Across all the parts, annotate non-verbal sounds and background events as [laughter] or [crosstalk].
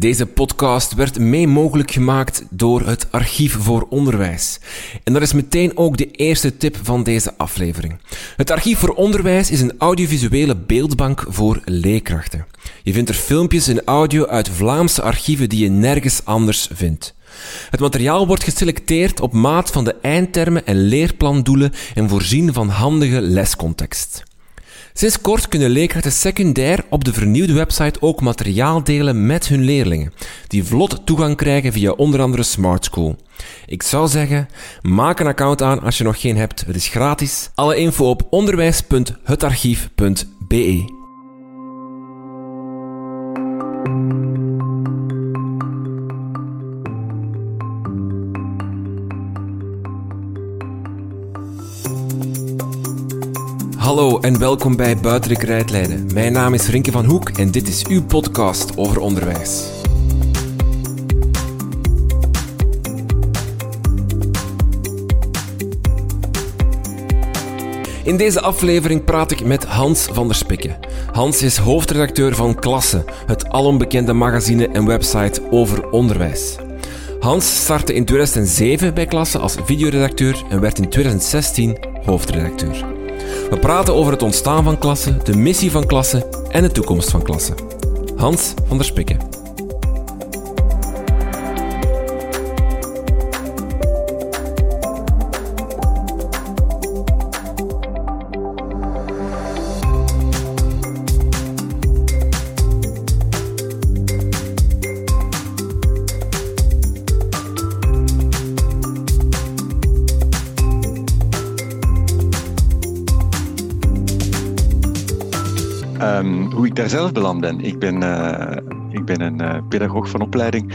Deze podcast werd mee mogelijk gemaakt door het Archief voor Onderwijs. En dat is meteen ook de eerste tip van deze aflevering. Het Archief voor Onderwijs is een audiovisuele beeldbank voor leerkrachten. Je vindt er filmpjes en audio uit Vlaamse archieven die je nergens anders vindt. Het materiaal wordt geselecteerd op maat van de eindtermen en leerplandoelen en voorzien van handige lescontext. Sinds kort kunnen leerkrachten secundair op de vernieuwde website ook materiaal delen met hun leerlingen, die vlot toegang krijgen via onder andere Smart School. Ik zou zeggen, maak een account aan als je nog geen hebt. Het is gratis. Alle info op onderwijs.hetarchief.be. Hallo en welkom bij Rijtlijden. Mijn naam is Rinke van Hoek en dit is uw podcast over onderwijs. In deze aflevering praat ik met Hans van der Spikke. Hans is hoofdredacteur van Klasse, het alombekende magazine en website over onderwijs. Hans startte in 2007 bij Klasse als videoredacteur en werd in 2016 hoofdredacteur. We praten over het ontstaan van klasse, de missie van klasse en de toekomst van klasse. Hans van der Spikke. Daar zelf beland ben. Ik ben, uh, ik ben een uh, pedagoog van opleiding.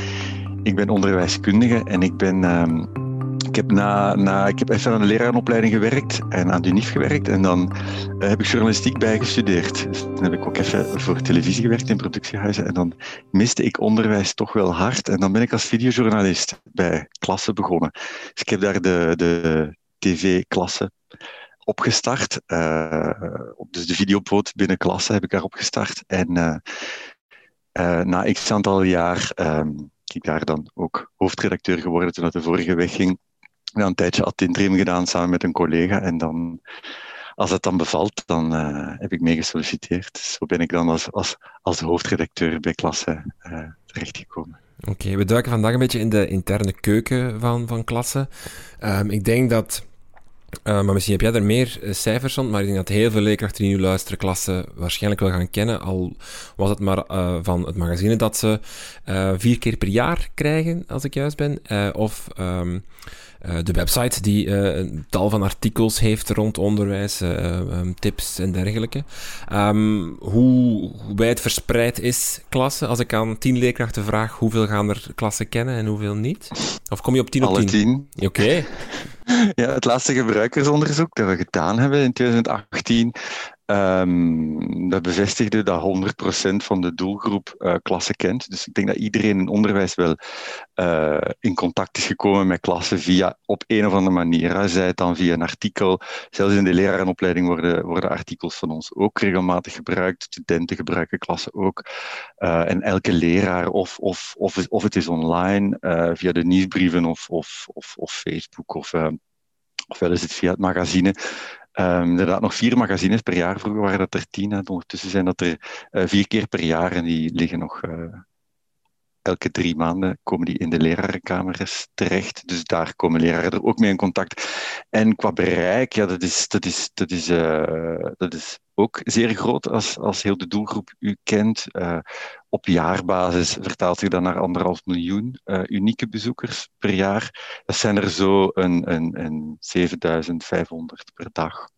Ik ben onderwijskundige en ik ben. Um, ik heb, na, na, ik heb even aan de leraaropleiding gewerkt en aan de gewerkt. En dan uh, heb ik journalistiek bijgestudeerd. Dus dan heb ik ook even voor televisie gewerkt in productiehuizen. En dan miste ik onderwijs toch wel hard. En dan ben ik als videojournalist bij klassen begonnen. Dus ik heb daar de, de tv-klasse opgestart. Uh, dus de videopoot binnen klasse heb ik daar opgestart. En uh, uh, na x aantal jaar um, ben ik daar dan ook hoofdredacteur geworden toen het de vorige wegging. Dan een tijdje ad interim gedaan samen met een collega. En dan, als het dan bevalt, dan heb ik meegesolliciteerd. Zo ben ik dan als, als, als hoofdredacteur bij klasse terechtgekomen. Oké, we duiken vandaag een beetje in de interne keuken van, van klasse. Um, ik denk dat uh, maar misschien heb jij er meer uh, cijfers van, maar ik denk dat heel veel leerkrachten die nu luisteren klassen waarschijnlijk wel gaan kennen, al was het maar uh, van het magazine dat ze vier keer per jaar krijgen, als ik juist ben, of um, de website die een tal van artikels heeft rond onderwijs, um, tips en dergelijke. Um, hoe, hoe wijd verspreid is klassen? Als ik aan tien leerkrachten vraag, hoeveel gaan er klassen kennen en hoeveel niet? Of kom je op tien Alle op tien? Oké. Okay. [laughs] Ja, het laatste gebruikersonderzoek dat we gedaan hebben in 2018, um, dat bevestigde dat 100% van de doelgroep uh, klassen kent. Dus ik denk dat iedereen in onderwijs wel uh, in contact is gekomen met klassen via op een of andere manier. Zij het dan via een artikel. Zelfs in de lerarenopleiding worden, worden artikels van ons ook regelmatig gebruikt. Studenten gebruiken klassen ook. Uh, en elke leraar, of, of, of, of het is online, via de nieuwsbrieven of, of, of, of Facebook of ofwel is het via het magazine. Um, inderdaad, nog vier magazines per jaar. Vroeger waren dat er tien. En ondertussen zijn dat er uh, vier keer per jaar. En die liggen nog uh, elke drie maanden komen die in de lerarenkamers terecht. Dus daar komen leraren er ook mee in contact. En qua bereik, ja, dat is, dat is, dat is, uh, dat is ook zeer groot als, als heel de doelgroep u kent. Uh, op jaarbasis vertaalt zich dat naar anderhalf miljoen uh, unieke bezoekers per jaar. Dat zijn er zo een, een, een 7500 per dag.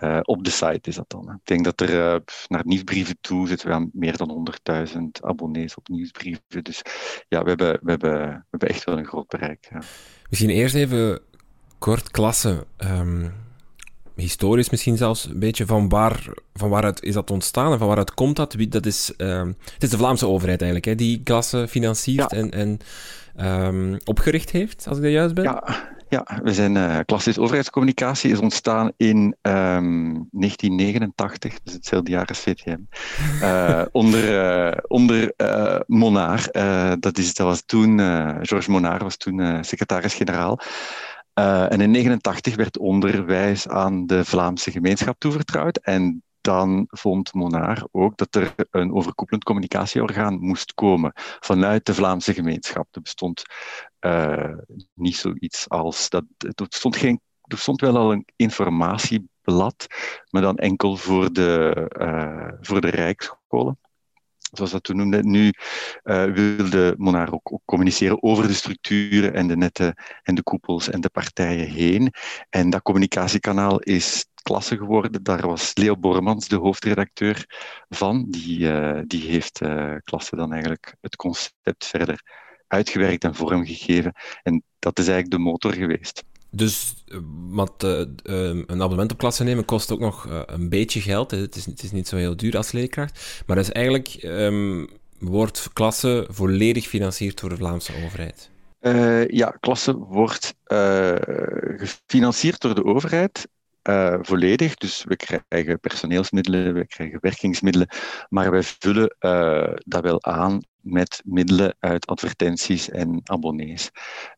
Uh, op de site is dat dan. Ik denk dat er uh, naar nieuwsbrieven toe zitten we aan meer dan 100.000 abonnees op nieuwsbrieven. Dus ja, we hebben, we hebben, we hebben echt wel een groot bereik. Ja. Misschien eerst even kort klassen. Um, historisch misschien zelfs een beetje van, waar, van waaruit is dat ontstaan en van waaruit komt dat? dat is, um, het is de Vlaamse overheid eigenlijk hè, die klassen financiert ja. en, en um, opgericht heeft, als ik dat juist ben. Ja. Ja, we zijn uh, klassisch overheidscommunicatie is ontstaan in um, 1989, dus hetzelfde jaar als VTM, uh, [laughs] onder, uh, onder Monar. dat, is, dat was toen, Georges Monar was toen secretaris-generaal. en in 1989 werd onderwijs aan de Vlaamse gemeenschap toevertrouwd. En dan vond Monar ook dat er een overkoepelend communicatieorgaan moest komen vanuit de Vlaamse gemeenschap. Er bestond uh, niet zoiets als dat. Er stond, geen, er stond wel al een informatieblad, maar dan enkel voor de, uh, voor de rijksscholen zoals dat toen noemde. Nu uh, wilde Monar ook, ook, communiceren over de structuren en de netten en de koepels en de partijen heen. En dat communicatiekanaal is klasse geworden. Daar was Leo Bormans de hoofdredacteur van. Die, uh, die heeft uh, klasse dan eigenlijk het concept verder uitgewerkt en vormgegeven. En dat is eigenlijk de motor geweest. Dus want, uh, een abonnement op klasse nemen kost ook nog een beetje geld. Het is, het is niet zo heel duur als leerkracht. Maar dus eigenlijk um, wordt klasse volledig gefinancierd door de Vlaamse overheid. Uh, ja, klasse wordt gefinancierd door de overheid. Uh, volledig. Dus we krijgen personeelsmiddelen, we krijgen werkingsmiddelen, maar wij vullen uh, dat wel aan met middelen uit advertenties en abonnees.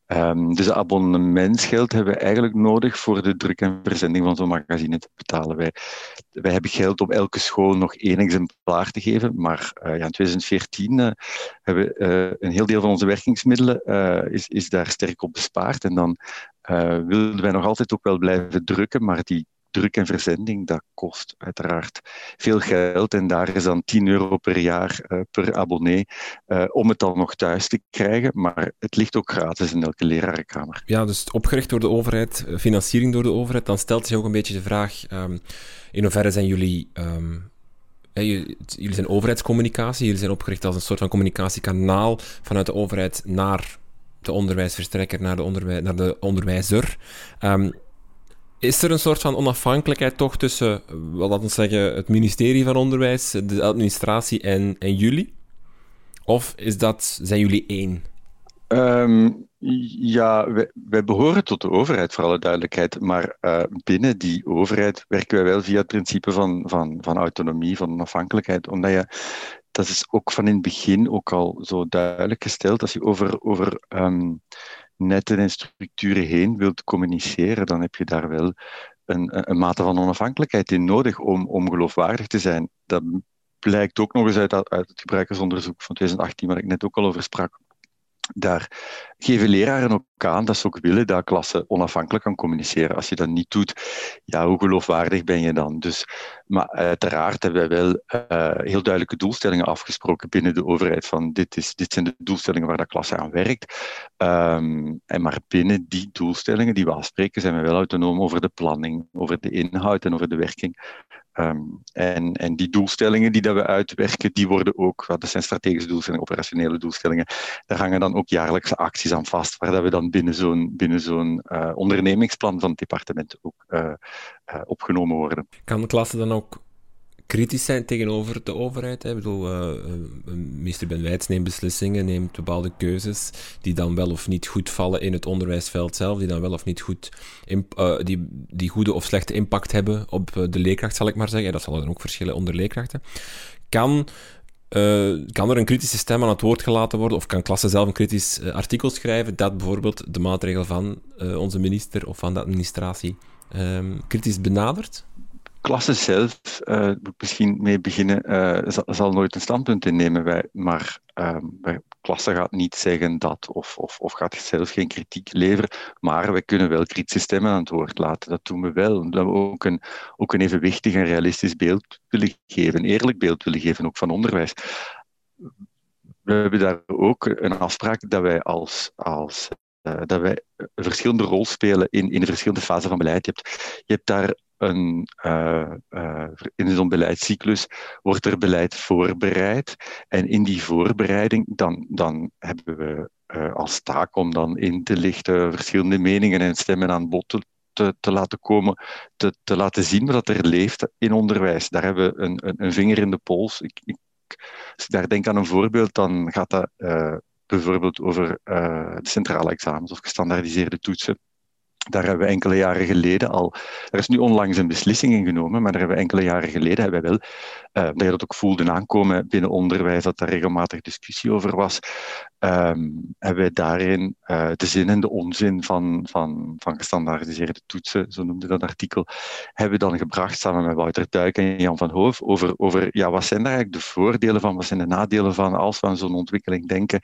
Um, dus abonnementsgeld hebben we eigenlijk nodig voor de druk en verzending van zo'n magazine te betalen. Wij, wij hebben geld om elke school nog één exemplaar te geven, maar uh, ja, in 2014 uh, hebben we uh, een heel deel van onze werkingsmiddelen is, is daar sterk op bespaard. En dan wilden wij nog altijd ook wel blijven drukken, maar die druk en verzending, dat kost uiteraard veel geld. En daar is dan 10 euro per jaar uh, per abonnee uh, om het dan nog thuis te krijgen. Maar het ligt ook gratis in elke lerarenkamer. Ja, dus opgericht door de overheid, eh, financiering door de overheid. Dan stelt zich ook een beetje de vraag, um, in hoeverre zijn jullie... Um, jullie zijn overheidscommunicatie, jullie zijn opgericht als een soort van communicatiekanaal vanuit de overheid naar de onderwijsverstrekker, naar de, onderwij naar de onderwijzer. Um, is er een soort van onafhankelijkheid toch tussen, laten we zeggen, het ministerie van Onderwijs, de administratie en, en jullie? Of is dat, zijn jullie één? Um, ja, wij, behoren tot de overheid, voor alle duidelijkheid. Maar uh, binnen die overheid werken wij wel via het principe van, van, van autonomie, van onafhankelijkheid. Omdat je, dat is ook van in het begin ook al zo duidelijk gesteld, als je over, over um, netten en structuren heen wilt communiceren, dan heb je daar wel een, een mate van onafhankelijkheid in nodig om, om geloofwaardig te zijn. Dat blijkt ook nog eens uit, uit het gebruikersonderzoek van 2018, waar ik net ook al over sprak. Daar geven leraren ook aan dat ze ook willen dat klasse onafhankelijk kan communiceren. Als je dat niet doet, ja, hoe geloofwaardig ben je dan? Dus, maar uiteraard hebben wij wel uh, heel duidelijke doelstellingen afgesproken binnen de overheid. Van dit, is, dit zijn de doelstellingen waar de klasse aan werkt. Um, en maar binnen die doelstellingen die we afspreken, zijn we wel autonoom over de planning, over de inhoud en over de werking. Um, en, en die doelstellingen die dat we uitwerken, die worden ook, dat zijn strategische doelstellingen, operationele doelstellingen, daar hangen dan ook jaarlijkse acties aan vast, waar dat we dan binnen zo'n zo'n uh, ondernemingsplan van het departement ook uh, uh, opgenomen worden. Kan de klasse dan ook kritisch zijn tegenover de overheid. Hè? Ik bedoel, uh, minister Ben Wijts neemt beslissingen, neemt bepaalde keuzes die dan wel of niet goed vallen in het onderwijsveld zelf, die dan wel of niet goed, uh, die, die goede of slechte impact hebben op de leerkracht, zal ik maar zeggen. Dat zal dan ook verschillen onder leerkrachten. Kan kan er een kritische stem aan het woord gelaten worden, of kan klasse zelf een kritisch artikel schrijven dat bijvoorbeeld de maatregel van onze minister of van de administratie um, kritisch benadert? Klasse zelf, uh, moet misschien mee beginnen, uh, zal, zal, nooit een standpunt innemen. Wij, maar um, wij, klasse gaat niet zeggen dat of, of, of gaat zelf geen kritiek leveren. Maar wij kunnen wel kritische stemmen aan het woord laten. Dat doen we wel. Omdat we ook een, ook een evenwichtig en realistisch beeld willen geven, een eerlijk beeld willen geven, ook van onderwijs. We hebben daar ook een afspraak dat wij als, als uh, dat wij verschillende rol spelen in, in de verschillende fasen van beleid. Hebt, je hebt daar een, uh, in zo'n beleidscyclus wordt er beleid voorbereid. En in die voorbereiding dan, dan hebben we uh, als taak om dan in te lichten verschillende meningen en stemmen aan bod te, te, te laten komen, te, te, laten zien wat er leeft in onderwijs. Daar hebben we een, een, een vinger in de pols. Ik, ik, als ik daar denk aan een voorbeeld, dan gaat dat bijvoorbeeld over de centrale examens of gestandaardiseerde toetsen Daar hebben we enkele jaren geleden al, er is nu onlangs een beslissing in genomen, maar daar hebben we enkele jaren geleden hebben we wel, uh, dat je dat ook voelde aankomen binnen onderwijs, dat daar regelmatig discussie over was, um, hebben we daarin uh, de zin en de onzin van, van, van gestandaardiseerde toetsen, zo noemde dat artikel, hebben we dan gebracht samen met Wouter Tuik en Jan van Hoof over, over ja, wat zijn daar eigenlijk de voordelen van, wat zijn de nadelen van als we aan zo'n ontwikkeling denken.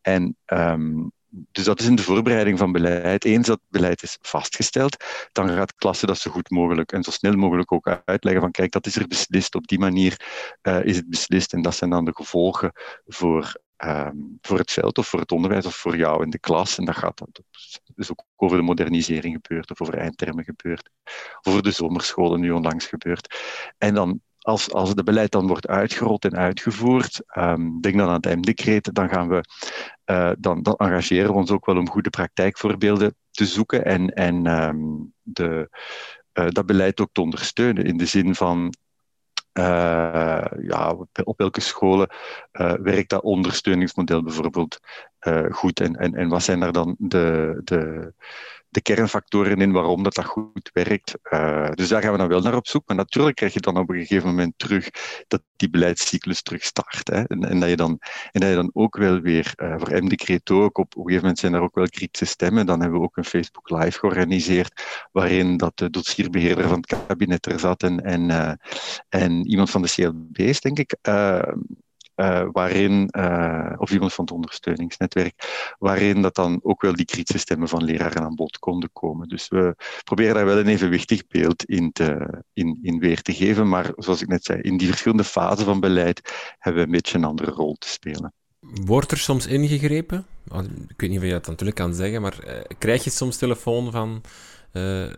En um, dus dat is in de voorbereiding van beleid. Eens dat beleid is vastgesteld, dan gaat klasse dat zo goed mogelijk en zo snel mogelijk ook uitleggen van kijk, dat is er beslist, op die manier uh, is het beslist en dat zijn dan de gevolgen voor, um, voor het veld of voor het onderwijs of voor jou in de klas. En dat gaat dat is ook over de modernisering gebeurd of over eindtermen gebeurd, of over de zomerscholen nu onlangs gebeurd. En dan als, als het beleid dan wordt uitgerold en uitgevoerd, um, denk dan aan het M-decreet, dan gaan we, uh, dan, dan, engageren we ons ook wel om goede praktijkvoorbeelden te zoeken en, en um, de, uh, dat beleid ook te ondersteunen in de zin van uh, ja, op welke scholen werkt dat ondersteuningsmodel bijvoorbeeld goed en, en, en wat zijn daar dan de, de, de kernfactoren in waarom dat, dat goed werkt. Uh, dus daar gaan we dan wel naar op zoek. Maar natuurlijk krijg je dan op een gegeven moment terug dat die beleidscyclus terug start. Hè? En, en, dat je dan, en dat je dan ook wel weer, uh, voor MD ook, op, op een gegeven moment zijn er ook wel kritische stemmen. Dan hebben we ook een Facebook Live georganiseerd, waarin dat de dossierbeheerder van het kabinet er zat en, en, uh, en iemand van de CLB's, denk ik, uh, waarin, uh, of iemand van het ondersteuningsnetwerk, waarin dat dan ook wel die kritische stemmen van leraren aan bod konden komen. Dus we proberen daar wel een evenwichtig beeld in, te, in, in weer te geven, maar zoals ik net zei, in die verschillende fasen van beleid hebben we een beetje een andere rol te spelen. Wordt er soms ingegrepen? Ik weet niet of je dat natuurlijk kan zeggen, maar uh, krijg je soms telefoon van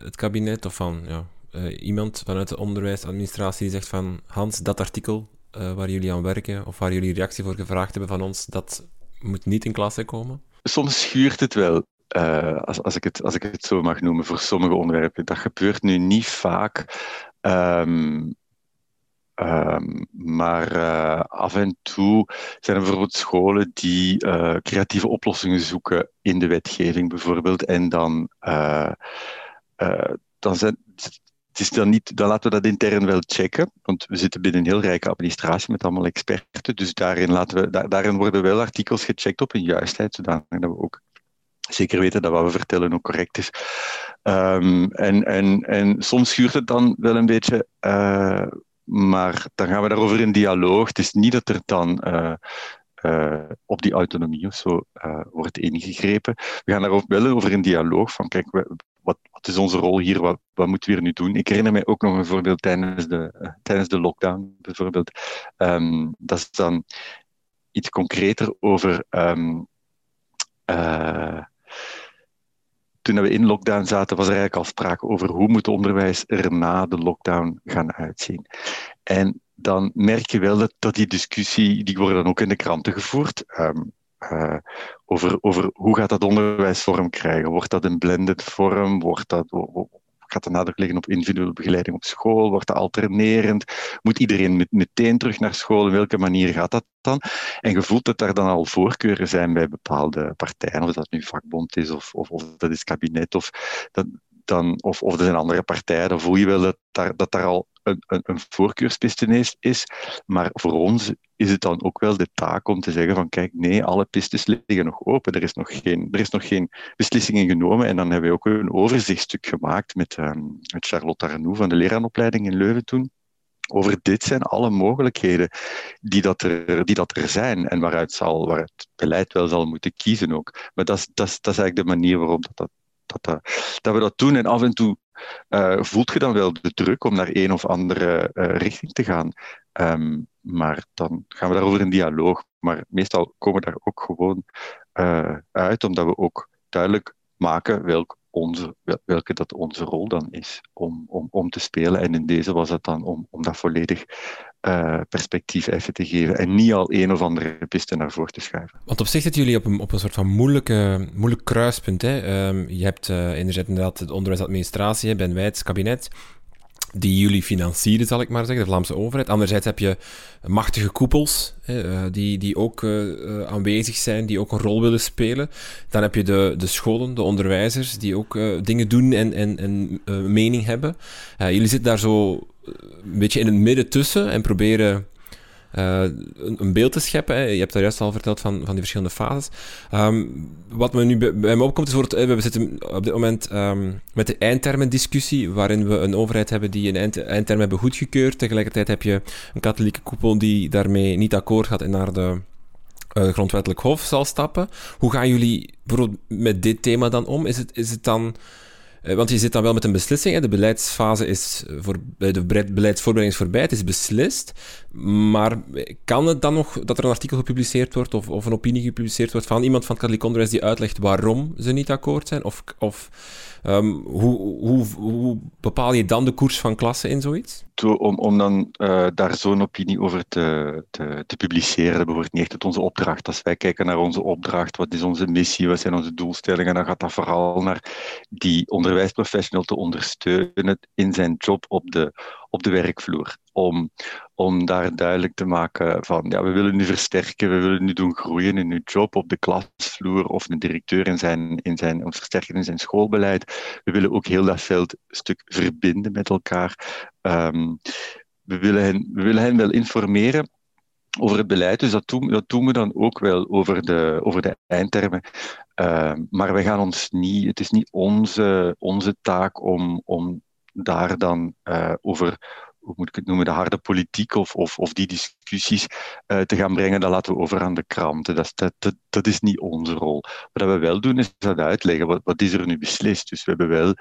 het kabinet of van ja, iemand vanuit de onderwijsadministratie die zegt van Hans, dat artikel uh, waar jullie aan werken of waar jullie reactie voor gevraagd hebben van ons, dat moet niet in klasse komen? Soms schuurt het wel. Uh, als, als, ik het, als ik het zo mag noemen, voor sommige onderwerpen. Dat gebeurt nu niet vaak. Um, um, maar uh, af en toe zijn er bijvoorbeeld scholen die creatieve oplossingen zoeken in de wetgeving, bijvoorbeeld. En dan, dan zijn, het is dan niet, dan laten we dat intern wel checken, want we zitten binnen een heel rijke administratie met allemaal experten, dus daarin, laten we, daar, daarin worden wel artikels gecheckt op hun juistheid, zodat we ook zeker weten dat wat we vertellen ook correct is. Um, en, en, en soms schuurt het dan wel een beetje, uh, maar dan gaan we daarover in dialoog. Het is niet dat er dan uh, uh, op die autonomie of zo wordt ingegrepen. We gaan daar wel over in dialoog van, kijk, wat, wat is onze rol hier? Wat, wat moeten we hier nu doen? Ik herinner mij ook nog een voorbeeld tijdens de, uh, tijdens de lockdown, bijvoorbeeld. Um, dat is dan iets concreter over. Uh, toen we in lockdown zaten, was er eigenlijk al sprake over hoe moet onderwijs er na de lockdown gaan uitzien. En dan merk je wel dat, die discussie, die wordt dan ook in de kranten gevoerd. Um, uh, over, over hoe gaat dat onderwijs vorm krijgen? Wordt dat een blended vorm? Wordt dat, gaat de nadruk liggen op individuele begeleiding op school? Wordt dat alternerend? Moet iedereen meteen terug naar school? In welke manier gaat dat dan? En je voelt dat er dan al voorkeuren zijn bij bepaalde partijen, of dat nu vakbond is of, of, of dat is kabinet, of, dat, dan, of, of er zijn andere partijen, dan voel je wel dat daar, dat daar al een, een, is. Maar voor ons is het dan ook wel de taak om te zeggen van kijk, nee, alle pistes liggen nog open. Er is nog geen, er is nog geen beslissingen genomen. En dan hebben we ook een overzichtstuk gemaakt met, um, met Charlotte Arnoux van de leraaropleiding in Leuven toen. Over dit zijn alle mogelijkheden die dat er, die dat er zijn en waaruit zal, waar het beleid wel zal moeten kiezen ook. Maar dat is, dat is, dat is eigenlijk de manier waarop dat, dat, dat, dat we dat doen. En af en toe uh, voelt je dan wel de druk om naar een of andere uh, richting te gaan. Um, maar dan gaan we daarover in dialoog. Maar meestal komen we daar ook gewoon uh, uit, omdat we ook duidelijk maken welk onze, welke dat onze rol dan is om, om, om te spelen. En in deze was het dan om, om dat volledig uh, perspectief even te geven en niet al een of andere piste naar voren te schuiven. Want op zich zitten jullie op een, op een soort van moeilijke, moeilijk kruispunt. Hè? Um, je hebt uh, enerzijds inderdaad de onderwijsadministratie, Ben Wijts, kabinet. Die jullie financieren, zal ik maar zeggen, de Vlaamse overheid. Anderzijds heb je machtige koepels hè, die, die ook uh, aanwezig zijn, die ook een rol willen spelen. Dan heb je de, de scholen, de onderwijzers, die ook dingen doen en, en, en mening hebben. jullie zitten daar zo een beetje in het midden tussen en proberen uh, een, beeld te scheppen. Hè. Je hebt daar juist al verteld van, van die verschillende fases. Um, wat me nu bij, me opkomt is, wordt, we zitten op dit moment um, met de eindtermen-discussie, waarin we een overheid hebben die een eind, eindterm hebben goedgekeurd. Tegelijkertijd heb je een katholieke koepel die daarmee niet akkoord gaat en naar de uh, grondwettelijk hof zal stappen. Hoe gaan jullie bijvoorbeeld met dit thema dan om? Is het, is het dan eh, want je zit dan wel met een beslissing. De beleidsfase is voor, de beleidsvoorbereiding is voorbij, het is beslist. Maar kan het dan nog dat er een artikel gepubliceerd wordt of, of een opinie gepubliceerd wordt van iemand van onderwijs die uitlegt waarom ze niet akkoord zijn? Of, of Um, hoe, hoe, hoe, bepaal je dan de koers van klasse in zoiets? Om, om dan uh, daar zo'n opinie over te, te, te, publiceren, dat behoort niet echt onze opdracht. Als wij kijken naar onze opdracht, wat is onze missie, wat zijn onze doelstellingen, dan gaat dat vooral naar die onderwijsprofessional te ondersteunen in zijn job op de, op de werkvloer. Om, om daar duidelijk te maken van, ja, we willen nu versterken, we willen nu doen groeien in uw job op de klasvloer of een directeur in zijn, in zijn, of versterken in zijn schoolbeleid. We willen ook heel dat veld stuk verbinden met elkaar. Um, we, willen hen, we willen hen wel informeren over het beleid. Dus dat doen, dat doen we dan ook wel over de, over de eindtermen. Uh, maar wij gaan ons niet, het is niet onze, onze taak om, om daar dan uh, over, hoe moet ik het noemen, de harde politiek of, of, of die discussies uh, te gaan brengen, dat laten we over aan de kranten. Dat, dat, dat, is niet onze rol. Wat we wel doen, is dat uitleggen. Wat, wat is er nu beslist? Dus we hebben wel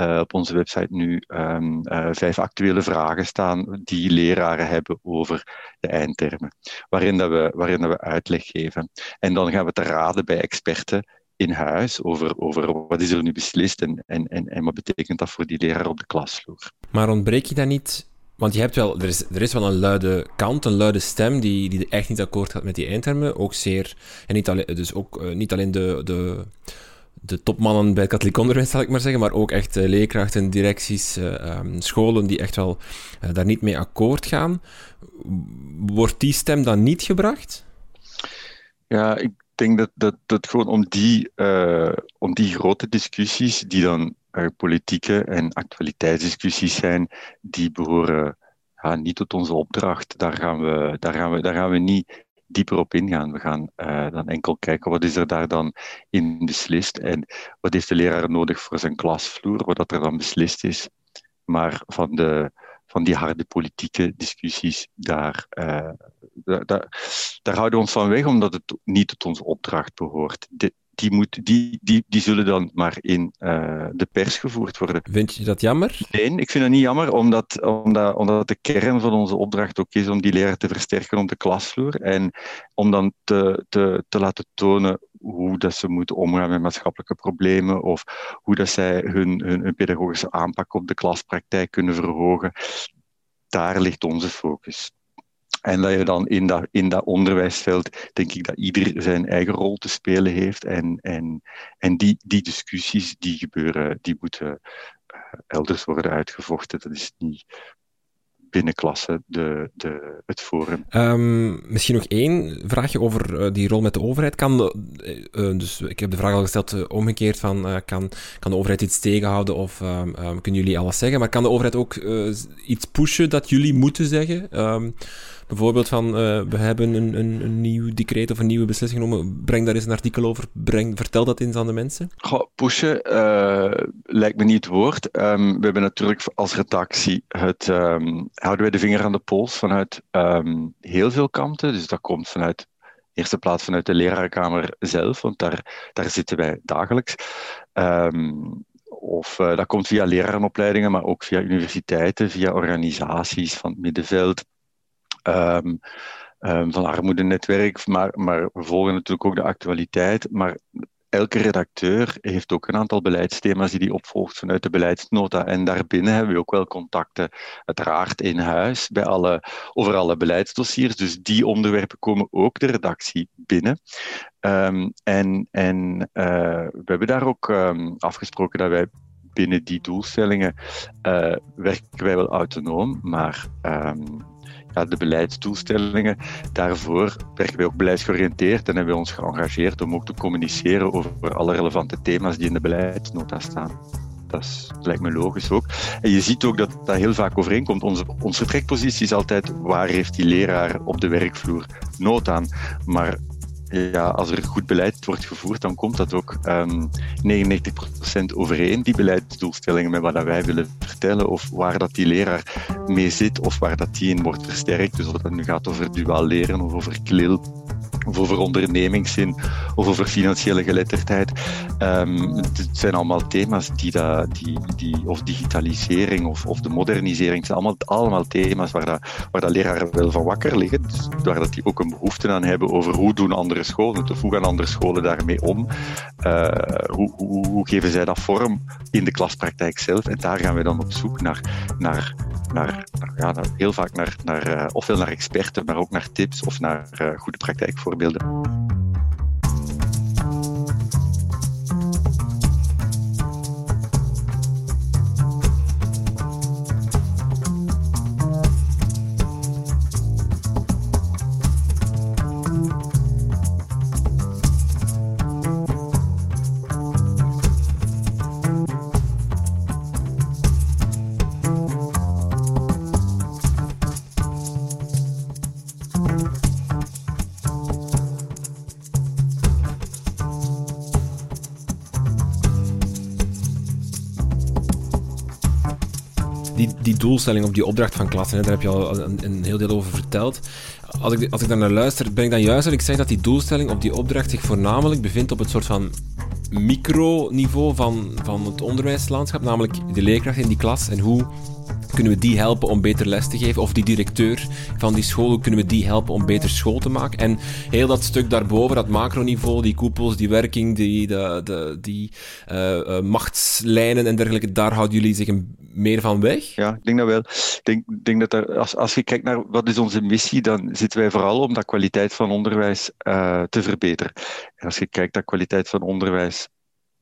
uh, op onze website nu um, vijf actuele vragen staan die leraren hebben over de eindtermen, waarin, dat we, waarin dat we uitleg geven. En dan gaan we te raden bij experten in huis over, over wat is er nu beslist en, en, en, en wat betekent dat voor die leraar op de klasvloer. Maar ontbreek je dan niet want je hebt wel, er is, er is wel een luide kant, een luide stem die, die echt niet akkoord gaat met die eindtermen. Ook zeer, en niet alleen, dus ook uh, niet alleen de, de, de topmannen bij het katholiek onderwijs, zal ik maar zeggen, maar ook echt uh, leerkrachten, directies, uh, um, scholen die echt wel daar niet mee akkoord gaan. Wordt die stem dan niet gebracht? Ja, ik denk dat, dat, dat gewoon om die, om die grote discussies, die dan politieke en actualiteitsdiscussies zijn, die behoren ja, niet tot onze opdracht. Daar gaan, we, daar, gaan we, daar gaan we niet dieper op ingaan. We gaan uh, dan enkel kijken wat is er daar dan in beslist en wat heeft de leraar nodig voor zijn klasvloer, wat dat er dan beslist is. Maar van de, van die harde politieke discussies, daar, uh, daar, daar, houden we ons van weg, omdat het niet tot onze opdracht behoort. Die, moet, die, die, die zullen dan maar in uh, de pers gevoerd worden. Vind je dat jammer? Nee, ik vind dat niet jammer, omdat, omdat, omdat de kern van onze opdracht ook is om die leraar te versterken op de klasvloer en om dan te, te, te laten tonen hoe dat ze moeten omgaan met maatschappelijke problemen of hoe dat zij hun, hun, hun pedagogische aanpak op de klaspraktijk kunnen verhogen. Daar ligt onze focus. En dat je dan in dat, in dat onderwijsveld, denk ik dat ieder zijn eigen rol te spelen heeft. En, en, en die, die discussies die gebeuren, die moeten eh, elders worden uitgevochten. Dat is niet binnenklasse de, de, het forum. Um, misschien nog één vraagje over uh, die rol met de overheid. Kan de, uh, dus ik heb de vraag al gesteld, omgekeerd van kan, kan de overheid iets tegenhouden of um, kunnen jullie alles zeggen? Maar kan de overheid ook iets pushen dat jullie moeten zeggen? Bijvoorbeeld van, uh, we hebben een, een, een, nieuw decreet of een nieuwe beslissing genomen. Breng daar eens een artikel over. Breng, vertel dat eens aan de mensen. Goh, pushen uh, lijkt me niet het woord. Um, we hebben natuurlijk als redactie het, um, houden wij de vinger aan de pols vanuit um, heel veel kanten. Dus dat komt vanuit eerste plaats vanuit de leraarkamer zelf, want daar, daar zitten wij dagelijks. Of uh, dat komt via lerarenopleidingen, maar ook via universiteiten, via organisaties van het middenveld, um, um, van armoedenetwerk, maar, maar we volgen natuurlijk ook de actualiteit. Maar elke redacteur heeft ook een aantal beleidsthema's die hij opvolgt vanuit de beleidsnota. En daarbinnen hebben we ook wel contacten, uiteraard in huis, bij alle, over alle beleidsdossiers. Dus die onderwerpen komen ook de redactie binnen. Um, en en uh, we hebben daar ook afgesproken dat wij binnen die doelstellingen uh, werken wij wel autonoom, maar ehm, ja, de beleidsdoelstellingen, daarvoor werken wij ook beleidsgeoriënteerd en hebben we ons geëngageerd om ook te communiceren over alle relevante thema's die in de beleidsnota staan. Dat, is, lijkt me logisch ook. En je ziet ook dat dat heel vaak overeenkomt. Onze, onze vertrekpositie is altijd waar heeft die leraar op de werkvloer nood aan. Maar ja, als er goed beleid wordt gevoerd, dan komt dat ook um, ehm, 99% overeen, die beleidsdoelstellingen, met wat wij willen vertellen, of waar dat die leraar mee zit, of waar dat die in wordt versterkt. Dus of dat nu gaat over duaal leren of over KLIL of over ondernemingszin of over financiële geletterdheid. Um, het zijn allemaal thema's die, dat, die, die of digitalisering of, of de modernisering, zijn allemaal, allemaal thema's waar, waar dat leraren wel van wakker liggen, dus waar dat die ook een behoefte aan hebben over hoe doen andere scholen of hoe gaan andere scholen daarmee om, uh, hoe, hoe, geven zij dat vorm in de klaspraktijk zelf? En daar gaan we dan op zoek naar, naar naar, ja, heel vaak naar, naar uh, ofwel naar experten, maar ook naar tips of naar uh, goede praktijkvoorbeelden. Doelstelling op die opdracht van klassen. Daar heb je al een, een, heel deel over verteld. Als ik, als ik daar naar luister, ben ik dan juist dat ik zeg dat die doelstelling op die opdracht zich voornamelijk bevindt op het soort van microniveau van, van het onderwijslandschap, namelijk de leerkracht in die klas en hoe kunnen we die helpen om beter les te geven? Of die directeur van die school, hoe kunnen we die helpen om beter school te maken? En heel dat stuk daarboven, dat macroniveau, die koepels, die werking, die, de, de, die uh, uh, machtslijnen en dergelijke, daar houden jullie zich een, meer van weg? Ja, ik denk dat wel. Ik denk, denk dat er, als, als je kijkt naar wat is onze missie, dan zitten wij vooral om dat kwaliteit van onderwijs uh, te verbeteren. En als je kijkt naar kwaliteit van onderwijs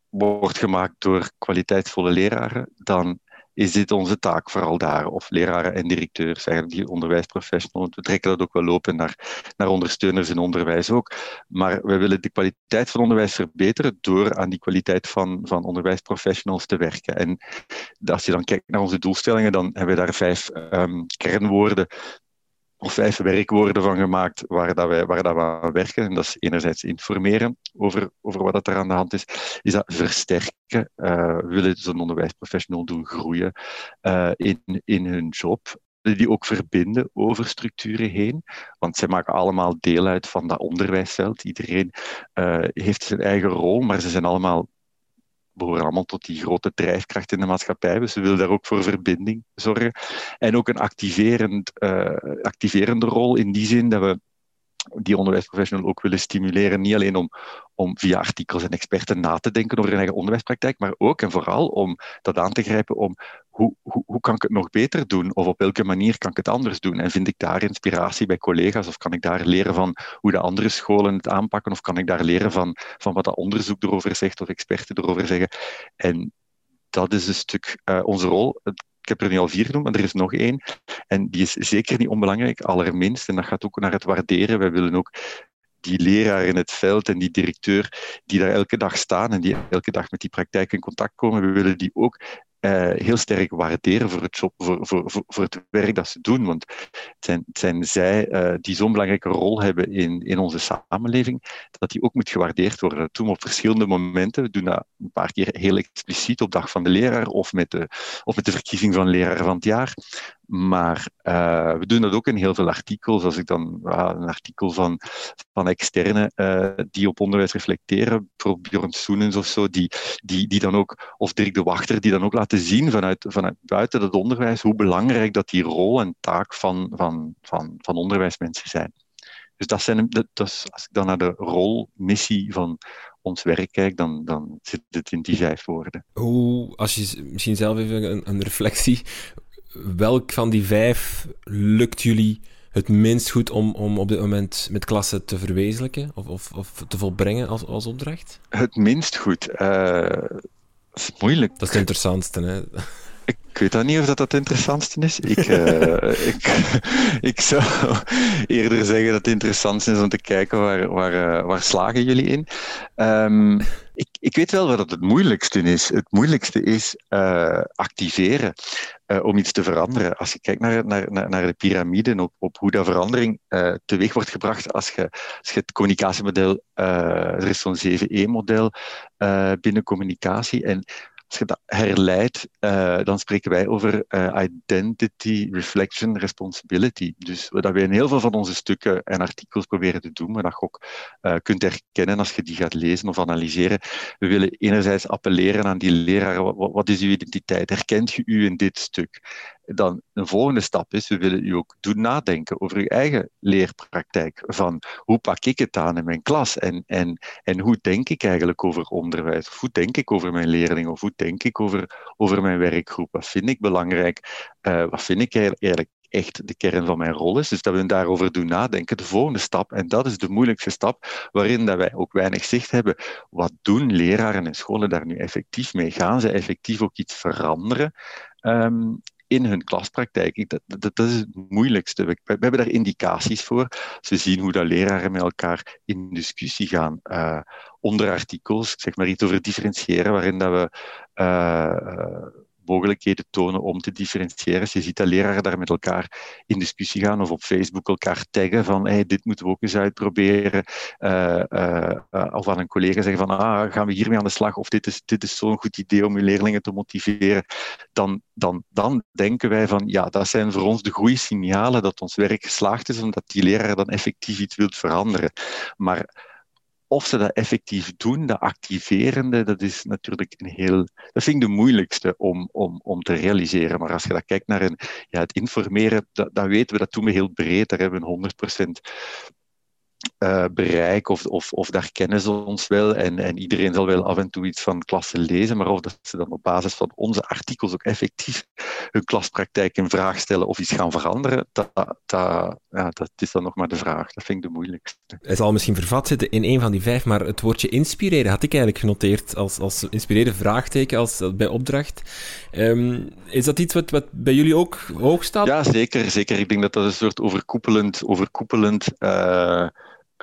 wordt gemaakt door kwaliteitsvolle leraren, dan is dit onze taak vooral daar. Of leraren en directeurs, eigenlijk die onderwijsprofessionals. We trekken dat ook wel open naar, naar ondersteuners in onderwijs ook. Maar we willen de kwaliteit van onderwijs verbeteren door aan die kwaliteit van, van onderwijsprofessionals te werken. En als je dan kijkt naar onze doelstellingen, dan hebben we daar vijf um, kernwoorden of vijf werkwoorden van gemaakt waar, dat wij, waar dat we aan werken. En dat is enerzijds informeren over, over wat er aan de hand is. Is dat versterken. Uh, willen zo'n onderwijsprofessional doen groeien uh, in, in hun job. Die ook verbinden over structuren heen. Want zij maken allemaal deel uit van dat onderwijsveld. Iedereen uh, heeft zijn eigen rol, maar ze zijn allemaal behoren allemaal tot die grote drijfkracht in de maatschappij. Dus we willen daar ook voor verbinding zorgen. En ook een activerend, uh, activerende rol in die zin dat we die onderwijsprofessional ook willen stimuleren. Niet alleen om, om via artikels en experten na te denken over hun eigen onderwijspraktijk, maar ook en vooral om dat aan te grijpen om hoe, hoe, hoe kan ik het nog beter doen? Of op welke manier kan ik het anders doen? En vind ik daar inspiratie bij collega's? Of kan ik daar leren van hoe de andere scholen het aanpakken? Of kan ik daar leren van, van wat dat onderzoek erover zegt of experten erover zeggen? En dat is een stuk uh, onze rol. Heb er nu al vier genoemd, maar er is nog één. En die is zeker niet onbelangrijk, allerminst. En dat gaat ook naar het waarderen. Wij willen ook die leraar in het veld en die directeur die daar elke dag staan en die elke dag met die praktijk in contact komen, we willen die ook uh, heel sterk waarderen voor het, voor, voor, voor, het werk dat ze doen. Want het zijn, zijn zij uh, die zo'n belangrijke rol hebben in, in onze samenleving, dat die ook moet gewaardeerd worden. We op verschillende momenten. We doen dat een paar keer heel expliciet op dag van de leraar of met de, of met de verkiezing van leraar van het jaar. Maar uh, we doen dat ook in heel veel artikels. Als ik dan uh, een artikel van, van externe uh, die op onderwijs reflecteren, bijvoorbeeld Bjorn Soenens of zo, die, die, die dan ook, of Dirk de Wachter, die dan ook laten zien vanuit, vanuit buiten het onderwijs hoe belangrijk dat die rol en taak van, van, van, van onderwijsmensen zijn. Dus dat zijn, dat, dat als ik dan naar de rol, missie van ons werk kijk, dan, dan zit het in die vijf woorden. Hoe, als je misschien zelf even een, een reflectie, welk van die vijf lukt jullie het minst goed om, om op dit moment met klassen te verwezenlijken of, of, of te volbrengen als, als opdracht? Het minst goed. Uh, Dat is moeilijk. Dat is het interessantste, hè? Ik weet dat niet of dat, het interessantste is. Ik, uh, [laughs] ik, ik zou eerder zeggen dat het interessantste is om te kijken waar, waar, uh, waar slagen jullie in. Um, ik, ik weet wel wat het moeilijkste is. Het moeilijkste is uh, activeren om iets te veranderen. Als je kijkt naar, naar, naar de piramide op, op hoe dat verandering teweeg wordt gebracht als je, als je het communicatiemodel, er is zo'n 7E-model binnen communicatie en als je dat herleidt, uh, dan spreken wij over uh, identity, reflection, responsibility. Dus wat wij in heel veel van onze stukken en artikels proberen te doen, maar dat je ook uh, kunt herkennen als je die gaat lezen of analyseren. We willen enerzijds appelleren aan die leraar, wat, wat is uw identiteit? Herkent je u in dit stuk? Dan een volgende stap is, we willen u ook doen nadenken over uw eigen leerpraktijk. Van hoe pak ik het aan in mijn klas en, en, en hoe denk ik eigenlijk over onderwijs? Of hoe denk ik over mijn leerlingen? Of hoe denk ik over, over mijn werkgroep? Wat vind ik belangrijk? Uh, wat vind ik eigenlijk echt de kern van mijn rol is. Dus dat we daarover doen nadenken. De volgende stap, en dat is de moeilijkste stap, waarin dat wij ook weinig zicht hebben. Wat doen leraren en scholen daar nu effectief mee? Gaan ze effectief ook iets veranderen? Um, in hun klaspraktijk. Dat, dat, is het moeilijkste. We, hebben daar indicaties voor. Ze zien hoe dat leraren met elkaar in discussie gaan. Uh, onder artikels, ik zeg maar iets over differentiëren, waarin dat we uh, mogelijkheden tonen om te differentiëren. Je ziet dat leraren daar met elkaar in discussie gaan of op Facebook elkaar taggen van dit moeten we ook eens uitproberen. Uh, uh, uh, of aan een collega zeggen van ah, gaan we hiermee aan de slag of dit is, dit is zo'n goed idee om je leerlingen te motiveren. Dan, dan, dan denken wij van ja, dat zijn voor ons de goede signalen dat ons werk geslaagd is omdat die leraar dan effectief iets wilt veranderen. Maar of ze dat effectief doen, dat activerende, dat is natuurlijk een heel. Dat vind ik de moeilijkste om, om, om te realiseren. Maar als je dat kijkt naar een, ja, het informeren, dat weten we, dat doen we heel breed. Daar hebben we een 100% uh, bereik of, of, of daar kennen ze ons wel en, en iedereen zal wel af en toe iets van klassen lezen, maar of dat ze dan op basis van onze artikels ook effectief hun klaspraktijk in vraag stellen of iets gaan veranderen, dat, dat, ja, dat is dan nog maar de vraag. Dat vind ik de moeilijkste. Hij zal misschien vervat zitten in een van die vijf, maar het woordje inspireren had ik eigenlijk genoteerd als, als inspireren vraagteken als, bij opdracht. Um, is dat iets wat, wat bij jullie ook hoog staat? Ja, zeker. zeker. Ik denk dat dat een soort overkoepelend, overkoepelend uh,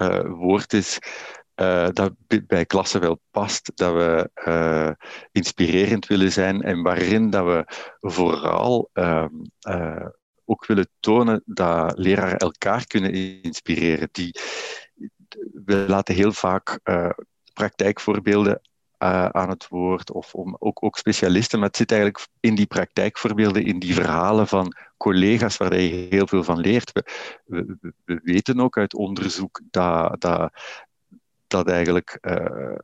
uh, woord is. Uh, dat bij klassen wel past, dat we uh, inspirerend willen zijn en waarin dat we vooral uh, ook willen tonen dat leraren elkaar kunnen inspireren. Die, we laten heel vaak praktijkvoorbeelden uh, aan het woord, of om, ook, ook specialisten, maar het zit eigenlijk in die praktijkvoorbeelden, in die verhalen van collega's waar je heel veel van leert. We, we, we weten ook uit onderzoek dat, dat, dat eigenlijk uh,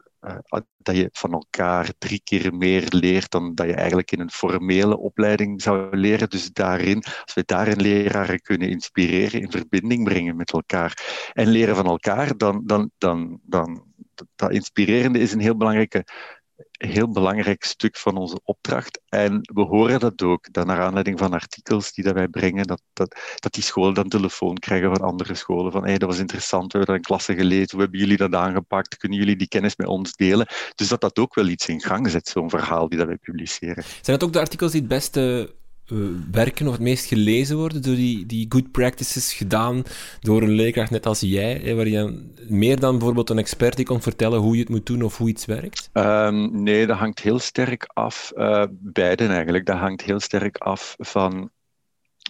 dat je van elkaar drie keer meer leert dan dat je eigenlijk in een formele opleiding zou leren. Dus daarin, als we daarin leraren kunnen inspireren, in verbinding brengen met elkaar en leren van elkaar, dan, dan, dan, dan dat inspirerende is een heel belangrijke heel belangrijk stuk van onze opdracht. En we horen dat ook, dat naar aanleiding van artikels die dat wij brengen, dat, dat, dat die scholen dan telefoon krijgen van andere scholen. Van hey, dat was interessant, we hebben dat in klasse gelezen, hoe hebben jullie dat aangepakt? Kunnen jullie die kennis met ons delen? Dus dat dat ook wel iets in gang zet, zo'n verhaal die dat wij publiceren. Zijn dat ook de artikels die het beste werken of het meest gelezen worden door die, die good practices gedaan door een leerkracht net als jij, waar je meer dan bijvoorbeeld een expert die kon vertellen hoe je het moet doen of hoe iets werkt? Um, nee, dat hangt heel sterk af, uh, beiden eigenlijk, dat hangt heel sterk af van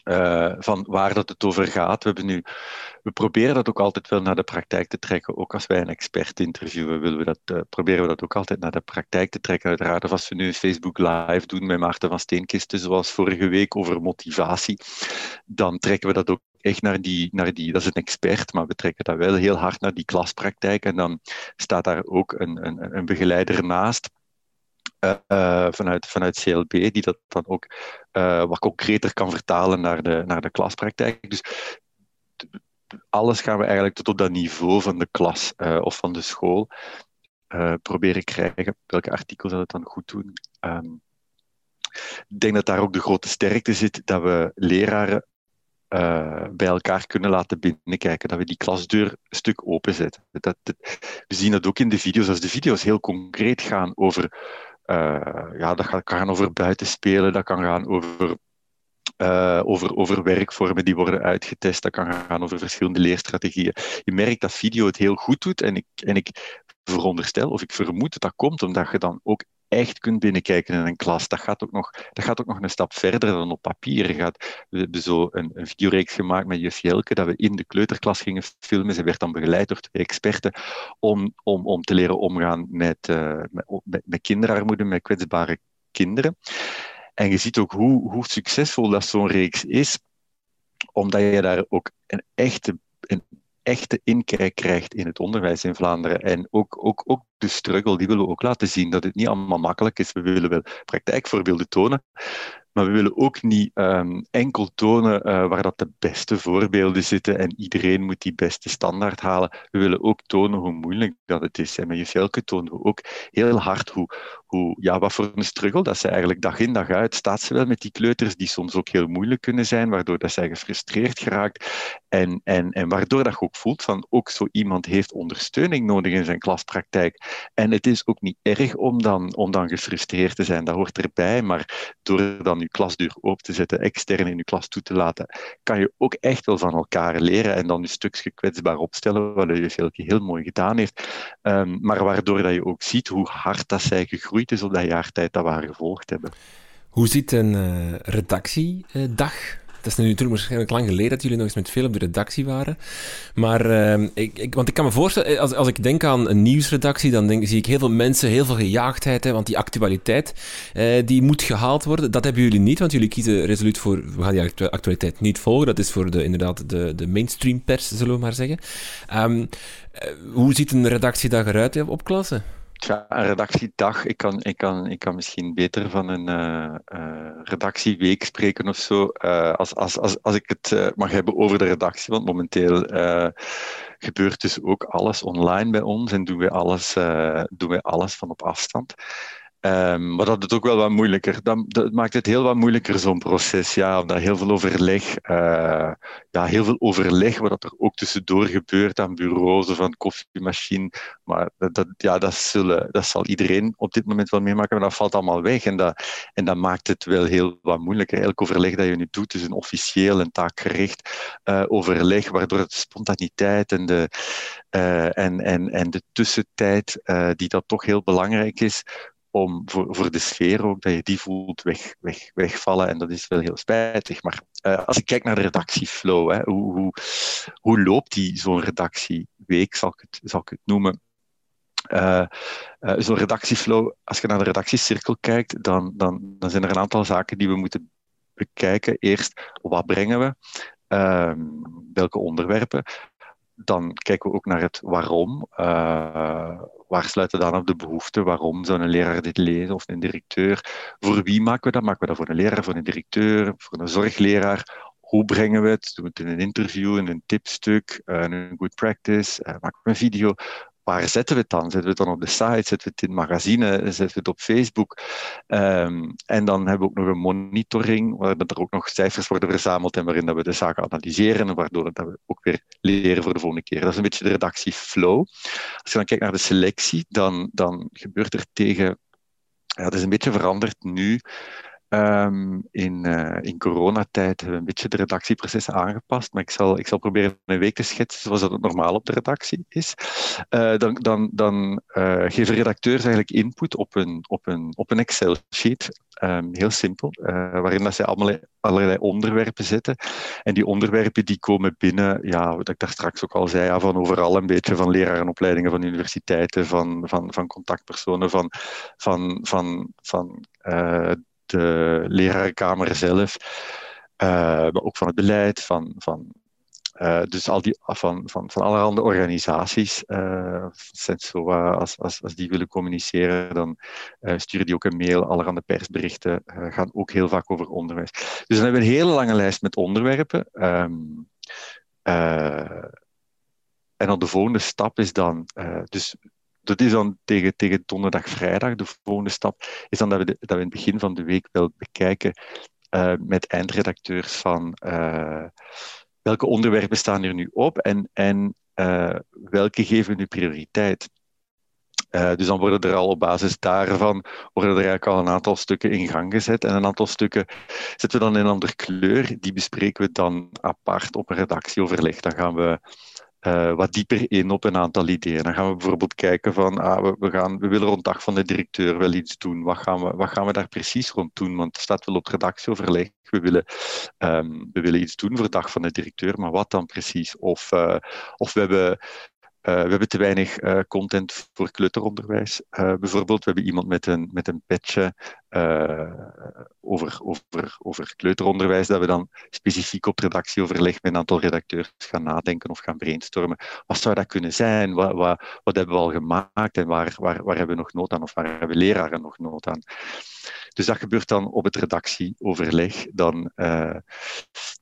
uh, van waar dat het over gaat. We, hebben nu, we proberen dat ook altijd wel naar de praktijk te trekken. Ook als wij een expert interviewen, willen we dat, uh, proberen we dat ook altijd naar de praktijk te trekken. Uiteraard, of als we nu een Facebook Live doen met Maarten van Steenkisten, zoals vorige week over motivatie, dan trekken we dat ook echt naar die, naar die, dat is een expert, maar we trekken dat wel heel hard naar die klaspraktijk. En dan staat daar ook een, een, een begeleider naast uh, vanuit, vanuit CLB, die dat dan ook uh, wat concreter kan vertalen naar de, naar de klaspraktijk. Dus alles gaan we eigenlijk tot op dat niveau van de klas uh, of van de school proberen krijgen. Welke artikels dat het dan goed doen. Um, ik denk dat daar ook de grote sterkte zit, dat we leraren bij elkaar kunnen laten binnenkijken. Dat we die klasdeur een stuk openzetten. Dat, dat, we zien dat ook in de video's. Als de video's heel concreet gaan over ja, dat kan gaan over buitenspelen, dat kan gaan over over, over werkvormen die worden uitgetest. Dat kan gaan over verschillende leerstrategieën. Je merkt dat video het heel goed doet en ik, en ik veronderstel of ik vermoed dat dat komt omdat je dan ook echt kunt binnenkijken in een klas. Dat gaat ook nog, dat gaat ook nog een stap verder dan op papier. Gaat, we hebben zo een, een videoreeks gemaakt met juf Jelke, dat we in de kleuterklas gingen filmen. Ze werd dan begeleid door twee experten om, om, om te leren omgaan met, uh, met, met kinderarmoede, met kwetsbare kinderen. En je ziet ook hoe, hoe succesvol dat zo'n reeks is, omdat je daar ook een echte, echte inkijk krijgt in het onderwijs in Vlaanderen. En ook, ook, ook de struggle, die willen we ook laten zien, dat het niet allemaal makkelijk is. We willen wel praktijkvoorbeelden tonen, maar we willen ook niet um, enkel tonen uh, waar dat de beste voorbeelden zitten en iedereen moet die beste standaard halen. We willen ook tonen hoe moeilijk dat het is. En met Jufelke tonen we ook heel hard hoe, ja, wat voor een struggle dat ze eigenlijk dag in dag uit staat ze wel met die kleuters die soms ook heel moeilijk kunnen zijn, waardoor dat zij gefrustreerd geraakt en, en, en waardoor dat je ook voelt van ook zo iemand heeft ondersteuning nodig in zijn klaspraktijk. En het is ook niet erg om dan, om dan gefrustreerd te zijn, dat hoort erbij, maar door dan je klasdeur open te zetten, extern in je klas toe te laten, kan je ook echt wel van elkaar leren en dan je stukje kwetsbaar opstellen, wat je heel mooi gedaan heeft. Um, maar waardoor dat je ook ziet hoe hard dat zij gegroeid is op dat jaartijd dat we haar gevolgd hebben. Hoe ziet een uh, redactiedag het is nu natuurlijk waarschijnlijk lang geleden dat jullie nog eens met veel op de redactie waren. Maar, uh, ik, ik, want ik kan me voorstellen, eh, als, als ik denk aan een nieuwsredactie, dan denk, zie ik heel veel mensen, heel veel gejaagdheid. Hè, want die actualiteit, uh, die moet gehaald worden. Dat hebben jullie niet, want jullie kiezen resoluut voor, we gaan die actualiteit niet volgen. Dat is voor de, inderdaad de, de mainstream pers, zullen we maar zeggen. Um, hoe ziet een redactiedag eruit op klasse? Een redactiedag. Ik kan, ik, kan, ik kan misschien beter van een uh, uh, redactieweek spreken of zo. Uh, als, als, als, als ik het mag hebben over de redactie. Want momenteel gebeurt dus ook alles online bij ons en doen we alles, doen we alles van op afstand. Um, maar dat het ook wel wat moeilijker. Dat, maakt het heel wat moeilijker, zo'n proces. Ja, omdat heel veel overleg, uh, ja, heel veel overleg, wat er ook tussendoor gebeurt aan bureaus of aan koffiemachine. Maar dat, ja, dat, zullen, dat zal iedereen op dit moment wel meemaken, maar dat valt allemaal weg. En dat, en dat maakt het wel heel wat moeilijker. Elk overleg dat je nu doet, is een officieel en taakgericht uh, overleg, waardoor het spontaniteit en de, uh, en, en, en de tussentijd, die dat toch heel belangrijk is, om voor, voor de sfeer ook, dat je die voelt weg, weg, wegvallen. En dat is wel heel spijtig. Maar uh, als ik kijk naar de redactieflow, hè, hoe, hoe, hoe loopt die zo'n redactieweek, zal ik het, zal ik het noemen? Uh, uh, zo'n redactieflow, als je naar de redactiecirkel kijkt, dan, dan, dan zijn er een aantal zaken die we moeten bekijken. Eerst, wat brengen we? Uh, welke onderwerpen? Dan kijken we ook naar het waarom. Uh, waar sluiten dan op de behoeften? Waarom zou een leraar dit lezen of een directeur? Voor wie maken we dat? Maken we dat voor een leraar, voor een directeur, voor een zorgleraar? Hoe brengen we het? Doen we het in een interview, in een tipstuk, uh, een good practice? Uh, maken we een video? Waar zetten we het dan? Zetten we het dan op de site? Zetten we het in het magazine? Zetten we het op Facebook? Um, en dan hebben we ook nog een monitoring, waar er ook nog cijfers worden verzameld en waarin dat we de zaken analyseren, waardoor dat we ook weer leren voor de volgende keer. Dat is een beetje de redactieflow. Als je dan kijkt naar de selectie, dan, dan gebeurt er tegen... Ja, dat is een beetje veranderd nu. Um, in, uh, in coronatijd hebben we een beetje de redactieprocessen aangepast, maar ik zal, ik zal proberen een week te schetsen zoals dat het normaal op de redactie is. Uh, dan dan, dan uh, geven redacteurs eigenlijk input op een, op een, op een Excel-sheet, um, heel simpel, waarin dat zij allerlei onderwerpen zetten. En die onderwerpen die komen binnen, ja, wat ik daar straks ook al zei, ja, van overal een beetje, van lerarenopleidingen, van universiteiten, van, van, van contactpersonen, van, van, van, van de lerarenkamer zelf, uh, maar ook van het beleid, van, van uh, dus al die, van, van, van allerhande organisaties, uh, zo, als, als, als die willen communiceren, dan uh, sturen die ook een mail. Allerhande persberichten gaan ook heel vaak over onderwijs. Dus dan hebben we een hele lange lijst met onderwerpen. Um, en dan de volgende stap is dan, dus dat is dan tegen, tegen donderdag, vrijdag. De volgende stap is dan dat we, dat we in het begin van de week wel bekijken uh, met eindredacteurs van uh, welke onderwerpen staan er nu op en, en uh, welke geven nu prioriteit. Dus dan worden er al op basis daarvan worden er eigenlijk al een aantal stukken in gang gezet. En een aantal stukken zetten we dan in een andere kleur. Die bespreken we dan apart op een redactieoverleg. Dan gaan we uh, wat dieper in op een aantal ideeën. Dan gaan we bijvoorbeeld kijken van, ah, we, gaan, we willen rond dag van de directeur wel iets doen. Wat gaan, we, wat gaan we daar precies rond doen? Want het staat wel op redactieoverleg. We willen, um, we willen iets doen voor dag van de directeur, maar wat dan precies? Of, uh, of we hebben we hebben te weinig uh, content voor kleuteronderwijs. Uh, bijvoorbeeld, we hebben iemand met een, met een over, over, over kleuteronderwijs, dat we dan specifiek op redactieoverleg met een aantal redacteurs gaan nadenken of gaan brainstormen. Wat zou dat kunnen zijn? Wat, wat, wat hebben we al gemaakt en waar, waar, waar hebben we nog nood aan of waar hebben leraren nog nood aan? Dus dat gebeurt dan op het redactieoverleg. Dan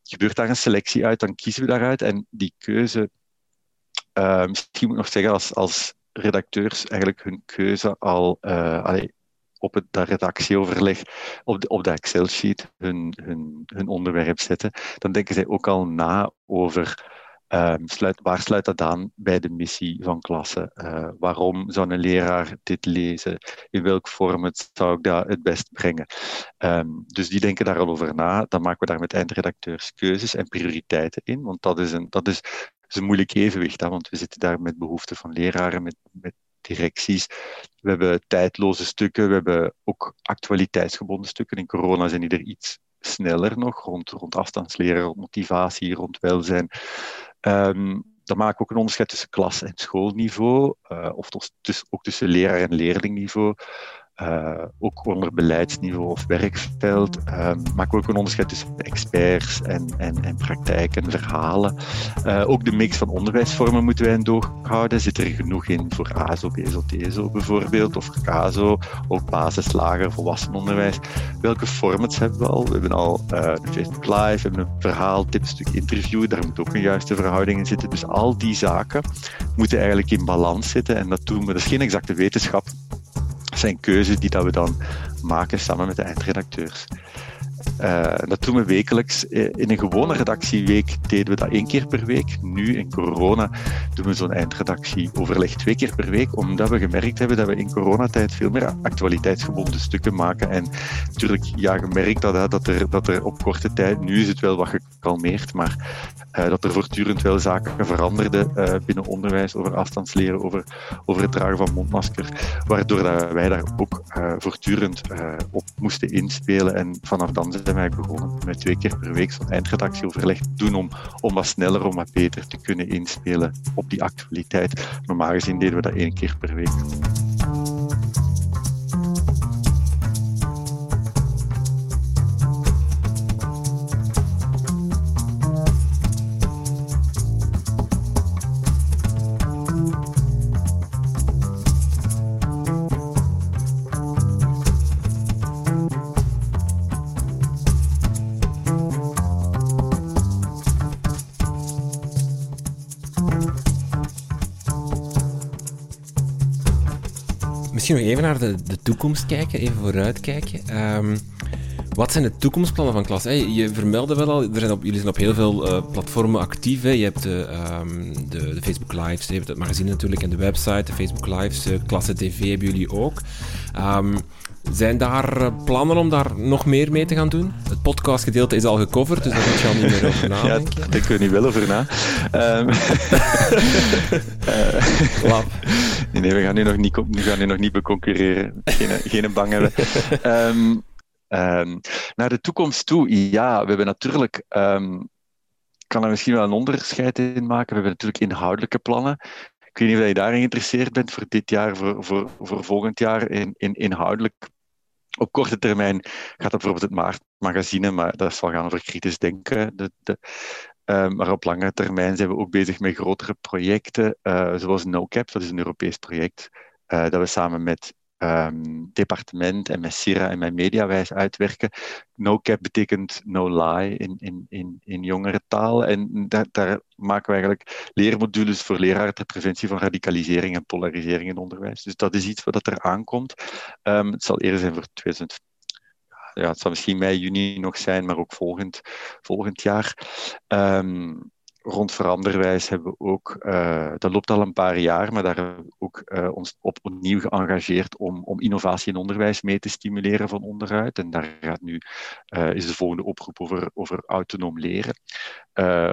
gebeurt daar een selectie uit, dan kiezen we daaruit en die keuze uh, misschien moet ik nog zeggen, als, als redacteurs eigenlijk hun keuze al uh, op het dat redactieoverleg, op de, op Excel-sheet, hun, hun, hun onderwerp zetten, dan denken zij ook al na over um, sluit, waar sluit dat aan bij de missie van klasse? Uh, waarom zou een leraar dit lezen? In welk format zou ik dat het best brengen? Um, dus die denken daar al over na. Dan maken we daar met eindredacteurs keuzes en prioriteiten in, want dat is een, dat is is een moeilijk evenwicht, hè, want we zitten daar met behoeften van leraren, met, met directies. We hebben tijdloze stukken, we hebben ook actualiteitsgebonden stukken. In corona zijn die er iets sneller nog, rond, rond afstandsleren, rond motivatie, rond welzijn. Um, dan maken we ook een onderscheid tussen klas- en schoolniveau, uh, of tussen, ook tussen leraar- en leerlingniveau. Uh, ook onder beleidsniveau of werkveld uh, maken we ook een onderscheid tussen experts en, en, en praktijk en verhalen. Uh, ook de mix van onderwijsvormen moeten wij in doog houden. Zit er genoeg in voor ASO, BSO, TSO bijvoorbeeld, of CASO, ook basis, lager, volwassenenonderwijs. Welke formats hebben we al? We hebben al een Facebook Live, we hebben een verhaal, tipstuk, interview. Daar moet ook een juiste verhouding in zitten. Dus al die zaken moeten eigenlijk in balans zitten. En dat doen we. Dat is geen exacte wetenschap zijn keuzes die dat we dan maken samen met de eindredacteurs. Uh, dat doen we wekelijks. Eh, in een gewone redactieweek deden we dat één keer per week. Nu in corona doen we zo'n eindredactieoverleg twee keer per week, omdat we gemerkt hebben dat we in coronatijd veel meer actualiteitsgebonden stukken maken. En natuurlijk, ja, gemerkt dat, dat, er, dat er op korte tijd, nu is het wel wat gekalmeerd, maar uh, dat er voortdurend wel zaken veranderden binnen onderwijs over afstandsleren, over, over het dragen van mondmasker, waardoor dat wij daar ook voortdurend op moesten inspelen. En vanaf dan zijn wij begonnen met twee keer per week zo'n eindredactieoverleg doen om, om wat sneller, om wat beter te kunnen inspelen op die actualiteit. Normaal gezien deden we dat één keer per week. Even naar de, de toekomst kijken, even vooruitkijken. Um, wat zijn de toekomstplannen van Klas? je vermeldde wel al, er zijn op, jullie zijn op heel veel uh, platformen actief. Hè. Je hebt de, um, de, de, Facebook Lives, je hebt het magazine natuurlijk en de website, de Facebook Lives, uh, Klasse TV hebben jullie ook. Um, zijn daar eh, plannen om daar nog meer mee te gaan doen? Het podcastgedeelte is al gecoverd, dus daar moet je al niet meer over [laughs] nadenken. Ja, daar kun je niet wel over na. [laughs] Um, uh, [laughs] nee, we gaan nu nog niet, we gaan nu nog niet beconcurreren. Geen, geen bang hebben. Um, um, naar de toekomst toe, ja, we hebben natuurlijk... Kan er misschien wel een onderscheid in maken. We hebben natuurlijk inhoudelijke plannen. Ik weet niet of je daarin geïnteresseerd bent voor dit jaar, voor, voor, voor volgend jaar, in, in inhoudelijk op korte termijn gaat dat bijvoorbeeld het maartmagazine, maar dat zal gaan over kritisch denken. De, de, uh, maar op lange termijn zijn we ook bezig met grotere projecten, uh, zoals NoCap, dat is een Europees project, uh, dat we samen met um, departement en met Sira en met Mediawijs uitwerken. No cap betekent no lie in, in, in, in jongere taal. En daar, maken we eigenlijk leermodules voor leraren ter preventie van radicalisering en polarisering in onderwijs. Dus dat is iets wat er aankomt. Um, het zal eerder zijn voor 2000 ja, het zal misschien mei, juni nog zijn, maar ook volgend, volgend jaar. Um, rond veranderwijs hebben we ook, uh, dat loopt al een paar jaar, maar daar hebben we ook uh, ons op opnieuw geëngageerd om, om innovatie in onderwijs mee te stimuleren van onderuit. En daar gaat nu, uh, is de volgende oproep over, over autonoom leren.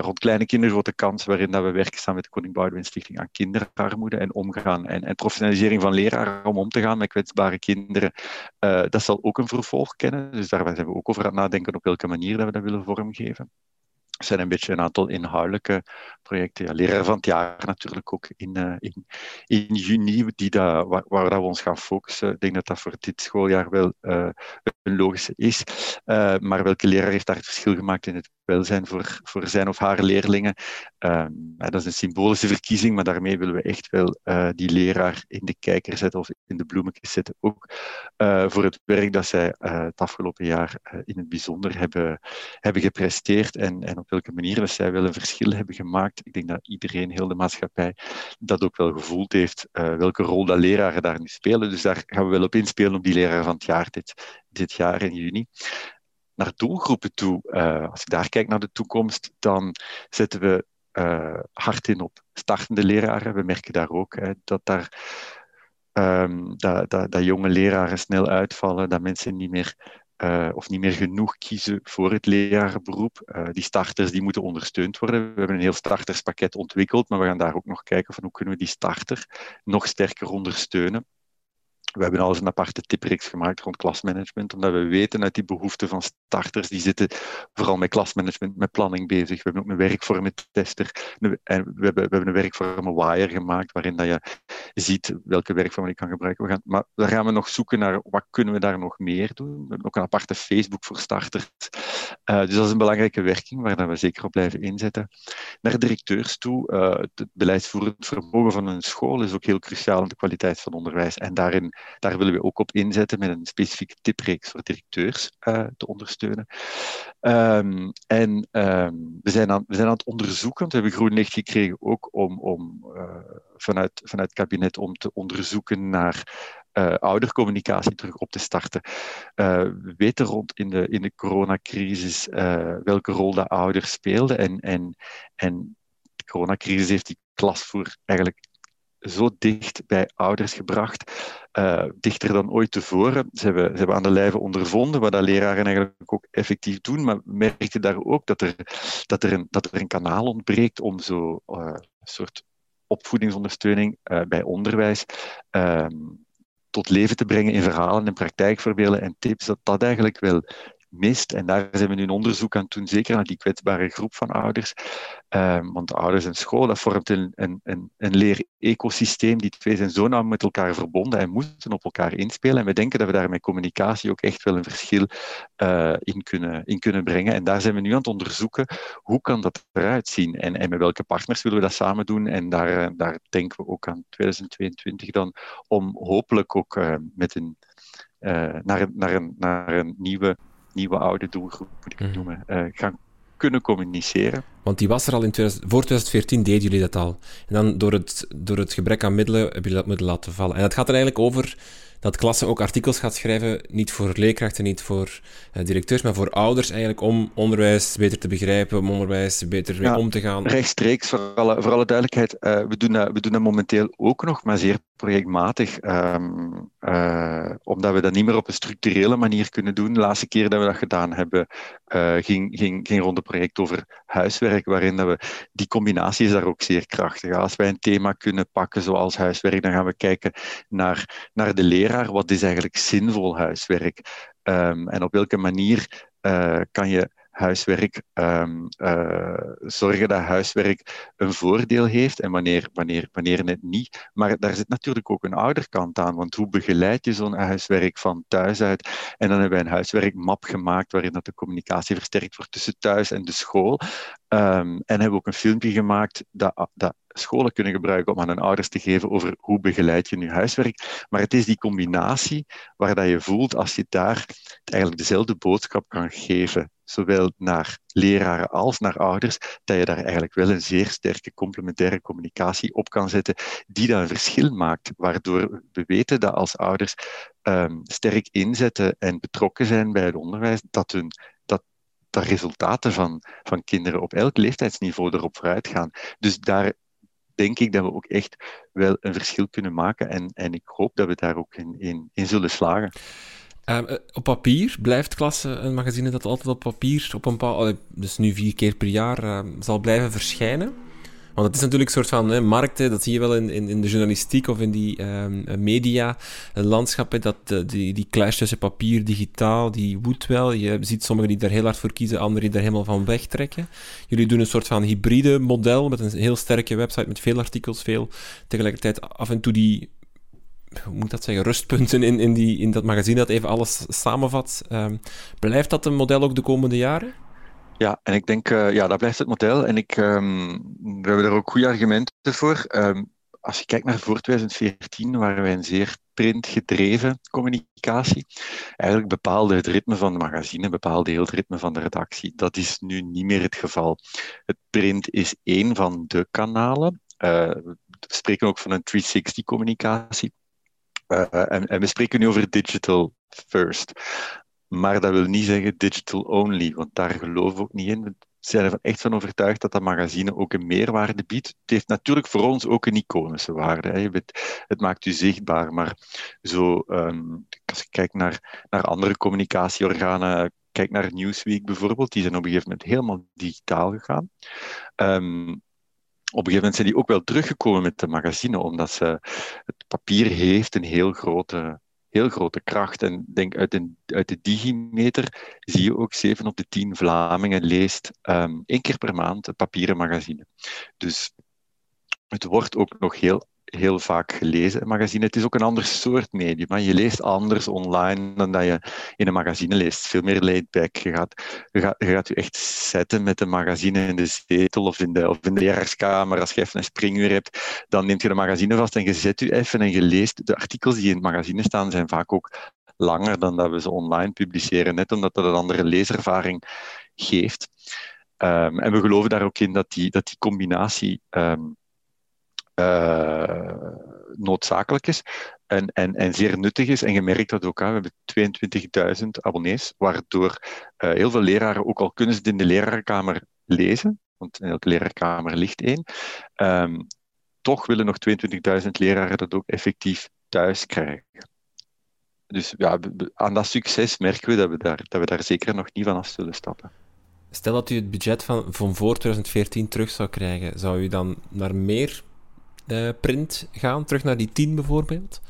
rond kleine kinderen grote kans, waarin dat we werken samen met de Koning Boudewijn Stichting aan kinderarmoede en omgaan en, en professionalisering van leraren om om te gaan met kwetsbare kinderen. dat zal ook een vervolg kennen, dus daar zijn we ook over aan het nadenken op welke manier dat we dat willen vormgeven. Zijn een beetje een aantal inhoudelijke projecten. Ja, leraar van het jaar natuurlijk ook in, uh, in, in juni, die dat, waar, waar we ons gaan focussen. Ik denk dat dat voor dit schooljaar wel uh, een logische is. Uh, maar welke leraar heeft daar het verschil gemaakt in het welzijn voor, voor zijn of haar leerlingen. Uh, dat is een symbolische verkiezing, maar daarmee willen we echt wel uh, die leraar in de kijker zetten of in de bloemetjes zetten. Ook uh, voor het werk dat zij het afgelopen jaar in het bijzonder hebben, hebben gepresteerd en, en op welke manier dat zij wel een verschil hebben gemaakt. Ik denk dat iedereen, heel de maatschappij, dat ook wel gevoeld heeft, welke rol dat leraren daar nu spelen. Dus daar gaan we wel op inspelen op die leraar van het jaar dit, dit jaar in juni naar doelgroepen toe, uh, als ik daar kijk naar de toekomst, dan zetten we uh, hard in op startende leraren. We merken daar ook hè, dat daar dat, jonge leraren snel uitvallen, dat mensen niet meer uh, of niet meer genoeg kiezen voor het lerarenberoep. Die starters die moeten ondersteund worden. We hebben een heel starterspakket ontwikkeld, maar we gaan daar ook nog kijken van hoe kunnen we die starter nog sterker ondersteunen. We hebben al eens een aparte tipreeks gemaakt rond klasmanagement, omdat we weten uit die behoeften van starters, die zitten vooral met klasmanagement, met planning bezig. We hebben ook een werkvormentester en we hebben, we hebben een werkvormen wire gemaakt, waarin dat je ziet welke werkvormen je kan gebruiken. We gaan, maar daar gaan we nog zoeken naar wat kunnen we daar nog meer doen. We hebben ook een aparte Facebook voor starters. Uh, dus dat is een belangrijke werking waar we zeker op blijven inzetten. Naar directeurs toe, uh, het beleidsvoerend vermogen van een school is ook heel cruciaal in de kwaliteit van onderwijs. En daarin daar willen we ook op inzetten met een specifieke tipreeks voor directeurs uh, te ondersteunen. Um, en um, we, zijn aan, we zijn aan het onderzoeken, we hebben groen licht gekregen ook om, om uh, vanuit, vanuit het kabinet om te onderzoeken naar uh, oudercommunicatie terug op te starten. We weten rond in de, in de coronacrisis welke rol de ouders speelden. En, en, en de coronacrisis heeft die klasvoer eigenlijk zo dicht bij ouders gebracht, uh, dichter dan ooit tevoren. Ze hebben, ze hebben aan de lijve ondervonden wat dat leraren eigenlijk ook effectief doen, maar merkte daar ook dat er, dat er, een, dat er een kanaal ontbreekt om zo uh, een soort opvoedingsondersteuning uh, bij onderwijs ehm, tot leven te brengen in verhalen en praktijkvoorbeelden en tips, dat dat eigenlijk wel mist. En daar zijn we nu een onderzoek aan het doen, zeker naar die kwetsbare groep van ouders. Um, want ouders en school, dat vormt een, een, een. Die twee zijn zo nauw met elkaar verbonden en moeten op elkaar inspelen. En we denken dat we daar met communicatie ook echt wel een verschil uh, in, kunnen, in kunnen brengen. En daar zijn we nu aan het onderzoeken, hoe kan dat eruit zien? En, en met welke partners willen we dat samen doen? En daar, eh, daar denken we ook aan 2022 dan, om hopelijk ook uh, met een, uh, naar, naar, een, naar een nieuwe nieuwe oude doelgroep, moet ik het mhm. noemen, uh, gaan kunnen communiceren. Want die was er al in 2000, voor 2014, deden jullie dat al. En dan door het, door het gebrek aan middelen hebben jullie dat moeten laten vallen. En het gaat er eigenlijk over dat klassen ook artikels gaat schrijven, niet voor leerkrachten, niet voor uh, directeurs, maar voor ouders eigenlijk, om onderwijs beter te begrijpen, om onderwijs beter mee om te gaan. Rechtstreeks, voor alle, voor alle duidelijkheid, uh, we, doen dat, we doen dat momenteel ook nog, maar zeer projectmatig, um, uh, omdat we dat niet meer op een structurele manier kunnen doen. De laatste keer dat we dat gedaan hebben, ging, ging, ging rond een project over huiswerk, waarin dat we, die combinatie is daar ook zeer krachtig. Als wij een thema kunnen pakken zoals huiswerk, dan gaan we kijken naar, naar de leraar wat is eigenlijk zinvol huiswerk? Um, en op welke manier uh, kan je huiswerk um, uh, zorgen dat huiswerk een voordeel heeft en wanneer, wanneer, wanneer net niet. Maar daar zit natuurlijk ook een ouderkant aan, want hoe begeleid je zo'n huiswerk van thuis uit? En dan hebben wij een huiswerkmap gemaakt waarin dat de communicatie versterkt wordt tussen thuis en de school. Um, en hebben we ook een filmpje gemaakt dat, dat scholen kunnen gebruiken om aan hun ouders te geven over hoe begeleid je nu huiswerk. Maar het is die combinatie waar dat je voelt als je daar eigenlijk dezelfde boodschap kan geven, zowel naar leraren als naar ouders, dat je daar eigenlijk wel een zeer sterke complementaire communicatie op kan zetten, die dan een verschil maakt, waardoor we weten dat als ouders um, sterk inzetten en betrokken zijn bij het onderwijs, dat hun dat resultaten van, van kinderen op elk leeftijdsniveau erop vooruit gaan. Dus daar denk ik dat we ook echt wel een verschil kunnen maken. En, en ik hoop dat we daar ook in, in, in zullen slagen. Um, op papier blijft klasse een magazine dat altijd op papier op een bepaald, dus nu vier keer per jaar, uh, zal blijven verschijnen. Want het is natuurlijk een soort van hè, markt, dat zie je wel in, in, in, de journalistiek of in die um, media landschappen, dat uh, die, die clash tussen papier, digitaal, die woedt wel. Je ziet sommigen die daar heel hard voor kiezen, anderen die daar helemaal van wegtrekken. Jullie doen een soort van hybride model met een heel sterke website met veel artikels, veel tegelijkertijd af en toe die hoe moet dat zeggen, rustpunten in, in, die, in dat magazine dat even alles samenvat. Um, blijft dat een model ook de komende jaren? Ja, en ik denk, uh, ja, dat blijft het model. En ik, um, we hebben daar ook goede argumenten voor. Um, als je kijkt naar voor 2014, waren wij een zeer printgedreven communicatie. Eigenlijk bepaalde het ritme van de magazine, bepaalde heel het ritme van de redactie. Dat is nu niet meer het geval. Het print is één van de kanalen. Uh, we spreken ook van een 360-communicatie. Uh, en, en, we spreken nu over digital first. Maar dat wil niet zeggen digital only, want daar geloven we ook niet in. We zijn er echt van overtuigd dat dat magazine ook een meerwaarde biedt. Het heeft natuurlijk voor ons ook een iconische waarde. Hè. Het maakt u zichtbaar, maar zo, um, als ik kijk naar, naar andere communicatieorganen, kijk naar Newsweek bijvoorbeeld, die zijn op een gegeven moment helemaal digitaal gegaan. Um, op een gegeven moment zijn die ook wel teruggekomen met de magazine, omdat ze, het papier heeft een heel grote, heel grote kracht. En denk uit, een, uit de digimeter zie je ook 7 op de 10 Vlamingen leest um, één keer per maand een papieren magazine. Dus het wordt ook nog heel heel vaak gelezen, een magazine. Het is ook een ander soort medium. Je leest anders online dan dat je in een magazine leest. Veel meer laid back. Je gaat je, gaat, je, gaat echt zetten met een magazine in de zetel of in de, of in de leraarskamer. Als je even een springuur hebt, dan neemt je de magazine vast en je zet je even en je leest. De artikels die in het magazine staan zijn vaak ook langer dan dat we ze online publiceren. Net omdat dat een andere leeservaring geeft. Um, en we geloven daar ook in dat die, dat die combinatie um, uh, noodzakelijk is en, en, en zeer nuttig is. En je merkt dat ook. Hè. We hebben 22.000 abonnees, waardoor uh, heel veel leraren, ook al kunnen ze het in de lerarenkamer lezen, want in elke leraarkamer ligt één, um, toch willen nog 22.000 leraren dat ook effectief thuis krijgen. Dus ja, aan dat succes merken we dat we daar, dat we daar zeker nog niet van af zullen stappen. Stel dat u het budget van, van voor 2014 terug zou krijgen, zou u dan naar meer uh, print gaan, terug naar die 10 bijvoorbeeld?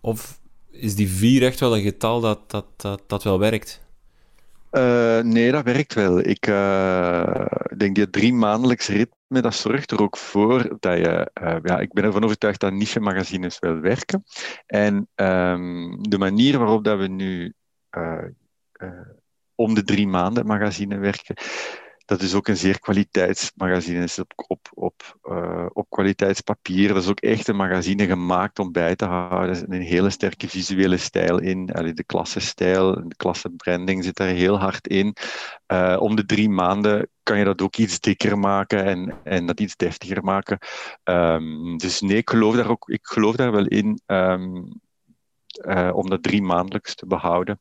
Of is die 4 echt wel een getal dat, dat, dat, dat wel werkt? Uh, nee, dat werkt wel. Ik uh, denk die drie maandelijks ritme, dat zorgt er ook voor dat je... Ja, ik ben ervan overtuigd dat niche-magazines wel werken. En um, de manier waarop dat we nu om de drie maanden magazine werken, dat is ook een zeer kwaliteitsmagazine. is op, op, op, uh, op kwaliteitspapier. Dat is ook echt een magazine gemaakt om bij te houden. Er zit een hele sterke visuele stijl in. Allee, de klassenstijl, de klassenbranding zit daar heel hard in. Uh, om de drie maanden kan je dat ook iets dikker maken en, en dat iets deftiger maken. Um, dus nee, ik geloof daar, ook, ik geloof daar wel in um, uh, om dat drie maandelijks te behouden.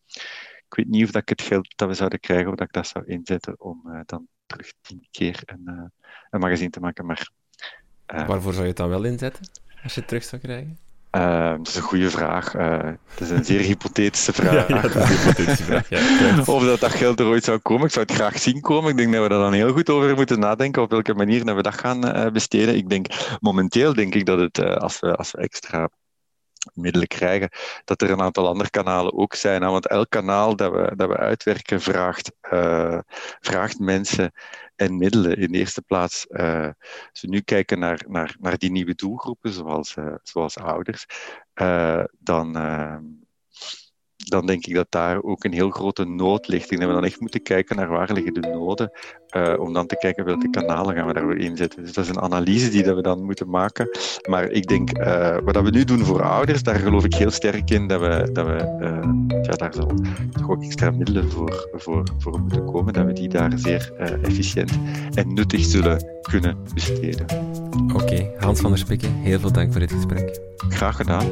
Ik weet niet of dat ik het geld dat we zouden krijgen, of dat ik dat zou inzetten om dan terug tien keer een, uh, een magazine te maken. Maar, uh, Waarvoor zou je het dan wel inzetten, als je het terug zou krijgen? Uh, dat is een goede vraag. Uh, het is een zeer [laughs] hypothetische vraag. ja, ja, dat is een hypothetische vraag. Ja, of dat dat geld er ooit zou komen. Ik zou het graag zien komen. Ik denk dat we daar dan heel goed over moeten nadenken. Op welke manier dat we dat gaan uh, besteden. Ik denk, momenteel denk ik dat het, als, we, als we extra middelen krijgen, dat er een aantal andere kanalen ook zijn. Want elk kanaal dat we, dat we uitwerken vraagt, uh, vraagt mensen en middelen. In de eerste plaats, uh, als we nu kijken naar, naar, naar die nieuwe doelgroepen, zoals, uh, zoals ouders, dan dan denk ik dat daar ook een heel grote nood ligt. En dat we dan echt moeten kijken naar waar liggen de noden, uh, om dan te kijken welke kanalen gaan we daar inzetten. Dus dat is een analyse die dat we dan moeten maken. Maar ik denk, uh, wat we nu doen voor ouders, daar geloof ik heel sterk in dat we, dat we uh, ja, daar zal toch ook extra middelen voor, voor, voor moeten komen, dat we die daar zeer efficiënt en nuttig zullen kunnen besteden. Oké, okay. Hans van der Spikken, heel veel dank voor dit gesprek. Graag gedaan.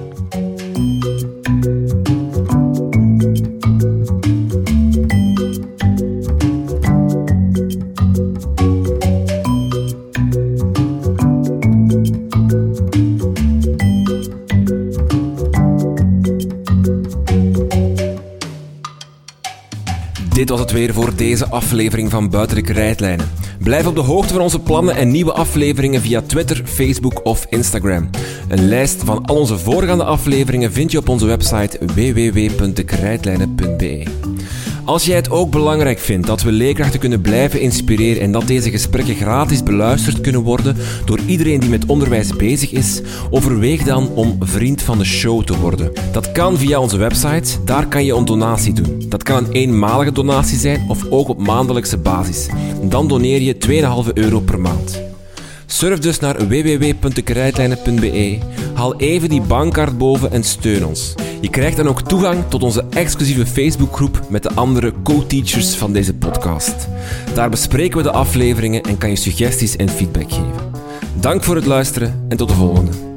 Dit was het weer voor deze aflevering van Buiten de Krijtlijnen. Blijf op de hoogte van onze plannen en nieuwe afleveringen via Twitter, Facebook of Instagram. Een lijst van al onze voorgaande afleveringen vind je op onze website www.dekrijtlijnen.be. Als jij het ook belangrijk vindt dat we leerkrachten kunnen blijven inspireren en dat deze gesprekken gratis beluisterd kunnen worden door iedereen die met onderwijs bezig is, overweeg dan om vriend van de show te worden. Dat kan via onze website, daar kan je een donatie doen. Dat kan een eenmalige donatie zijn of ook op maandelijkse basis. Dan doneer je 2,5 euro per maand. Surf dus naar www.dekrijtlijnen.be, haal even die bankkaart boven en steun ons. Je krijgt dan ook toegang tot onze exclusieve Facebookgroep met de andere co-teachers van deze podcast. Daar bespreken we de afleveringen en kan je suggesties en feedback geven. Dank voor het luisteren en tot de volgende.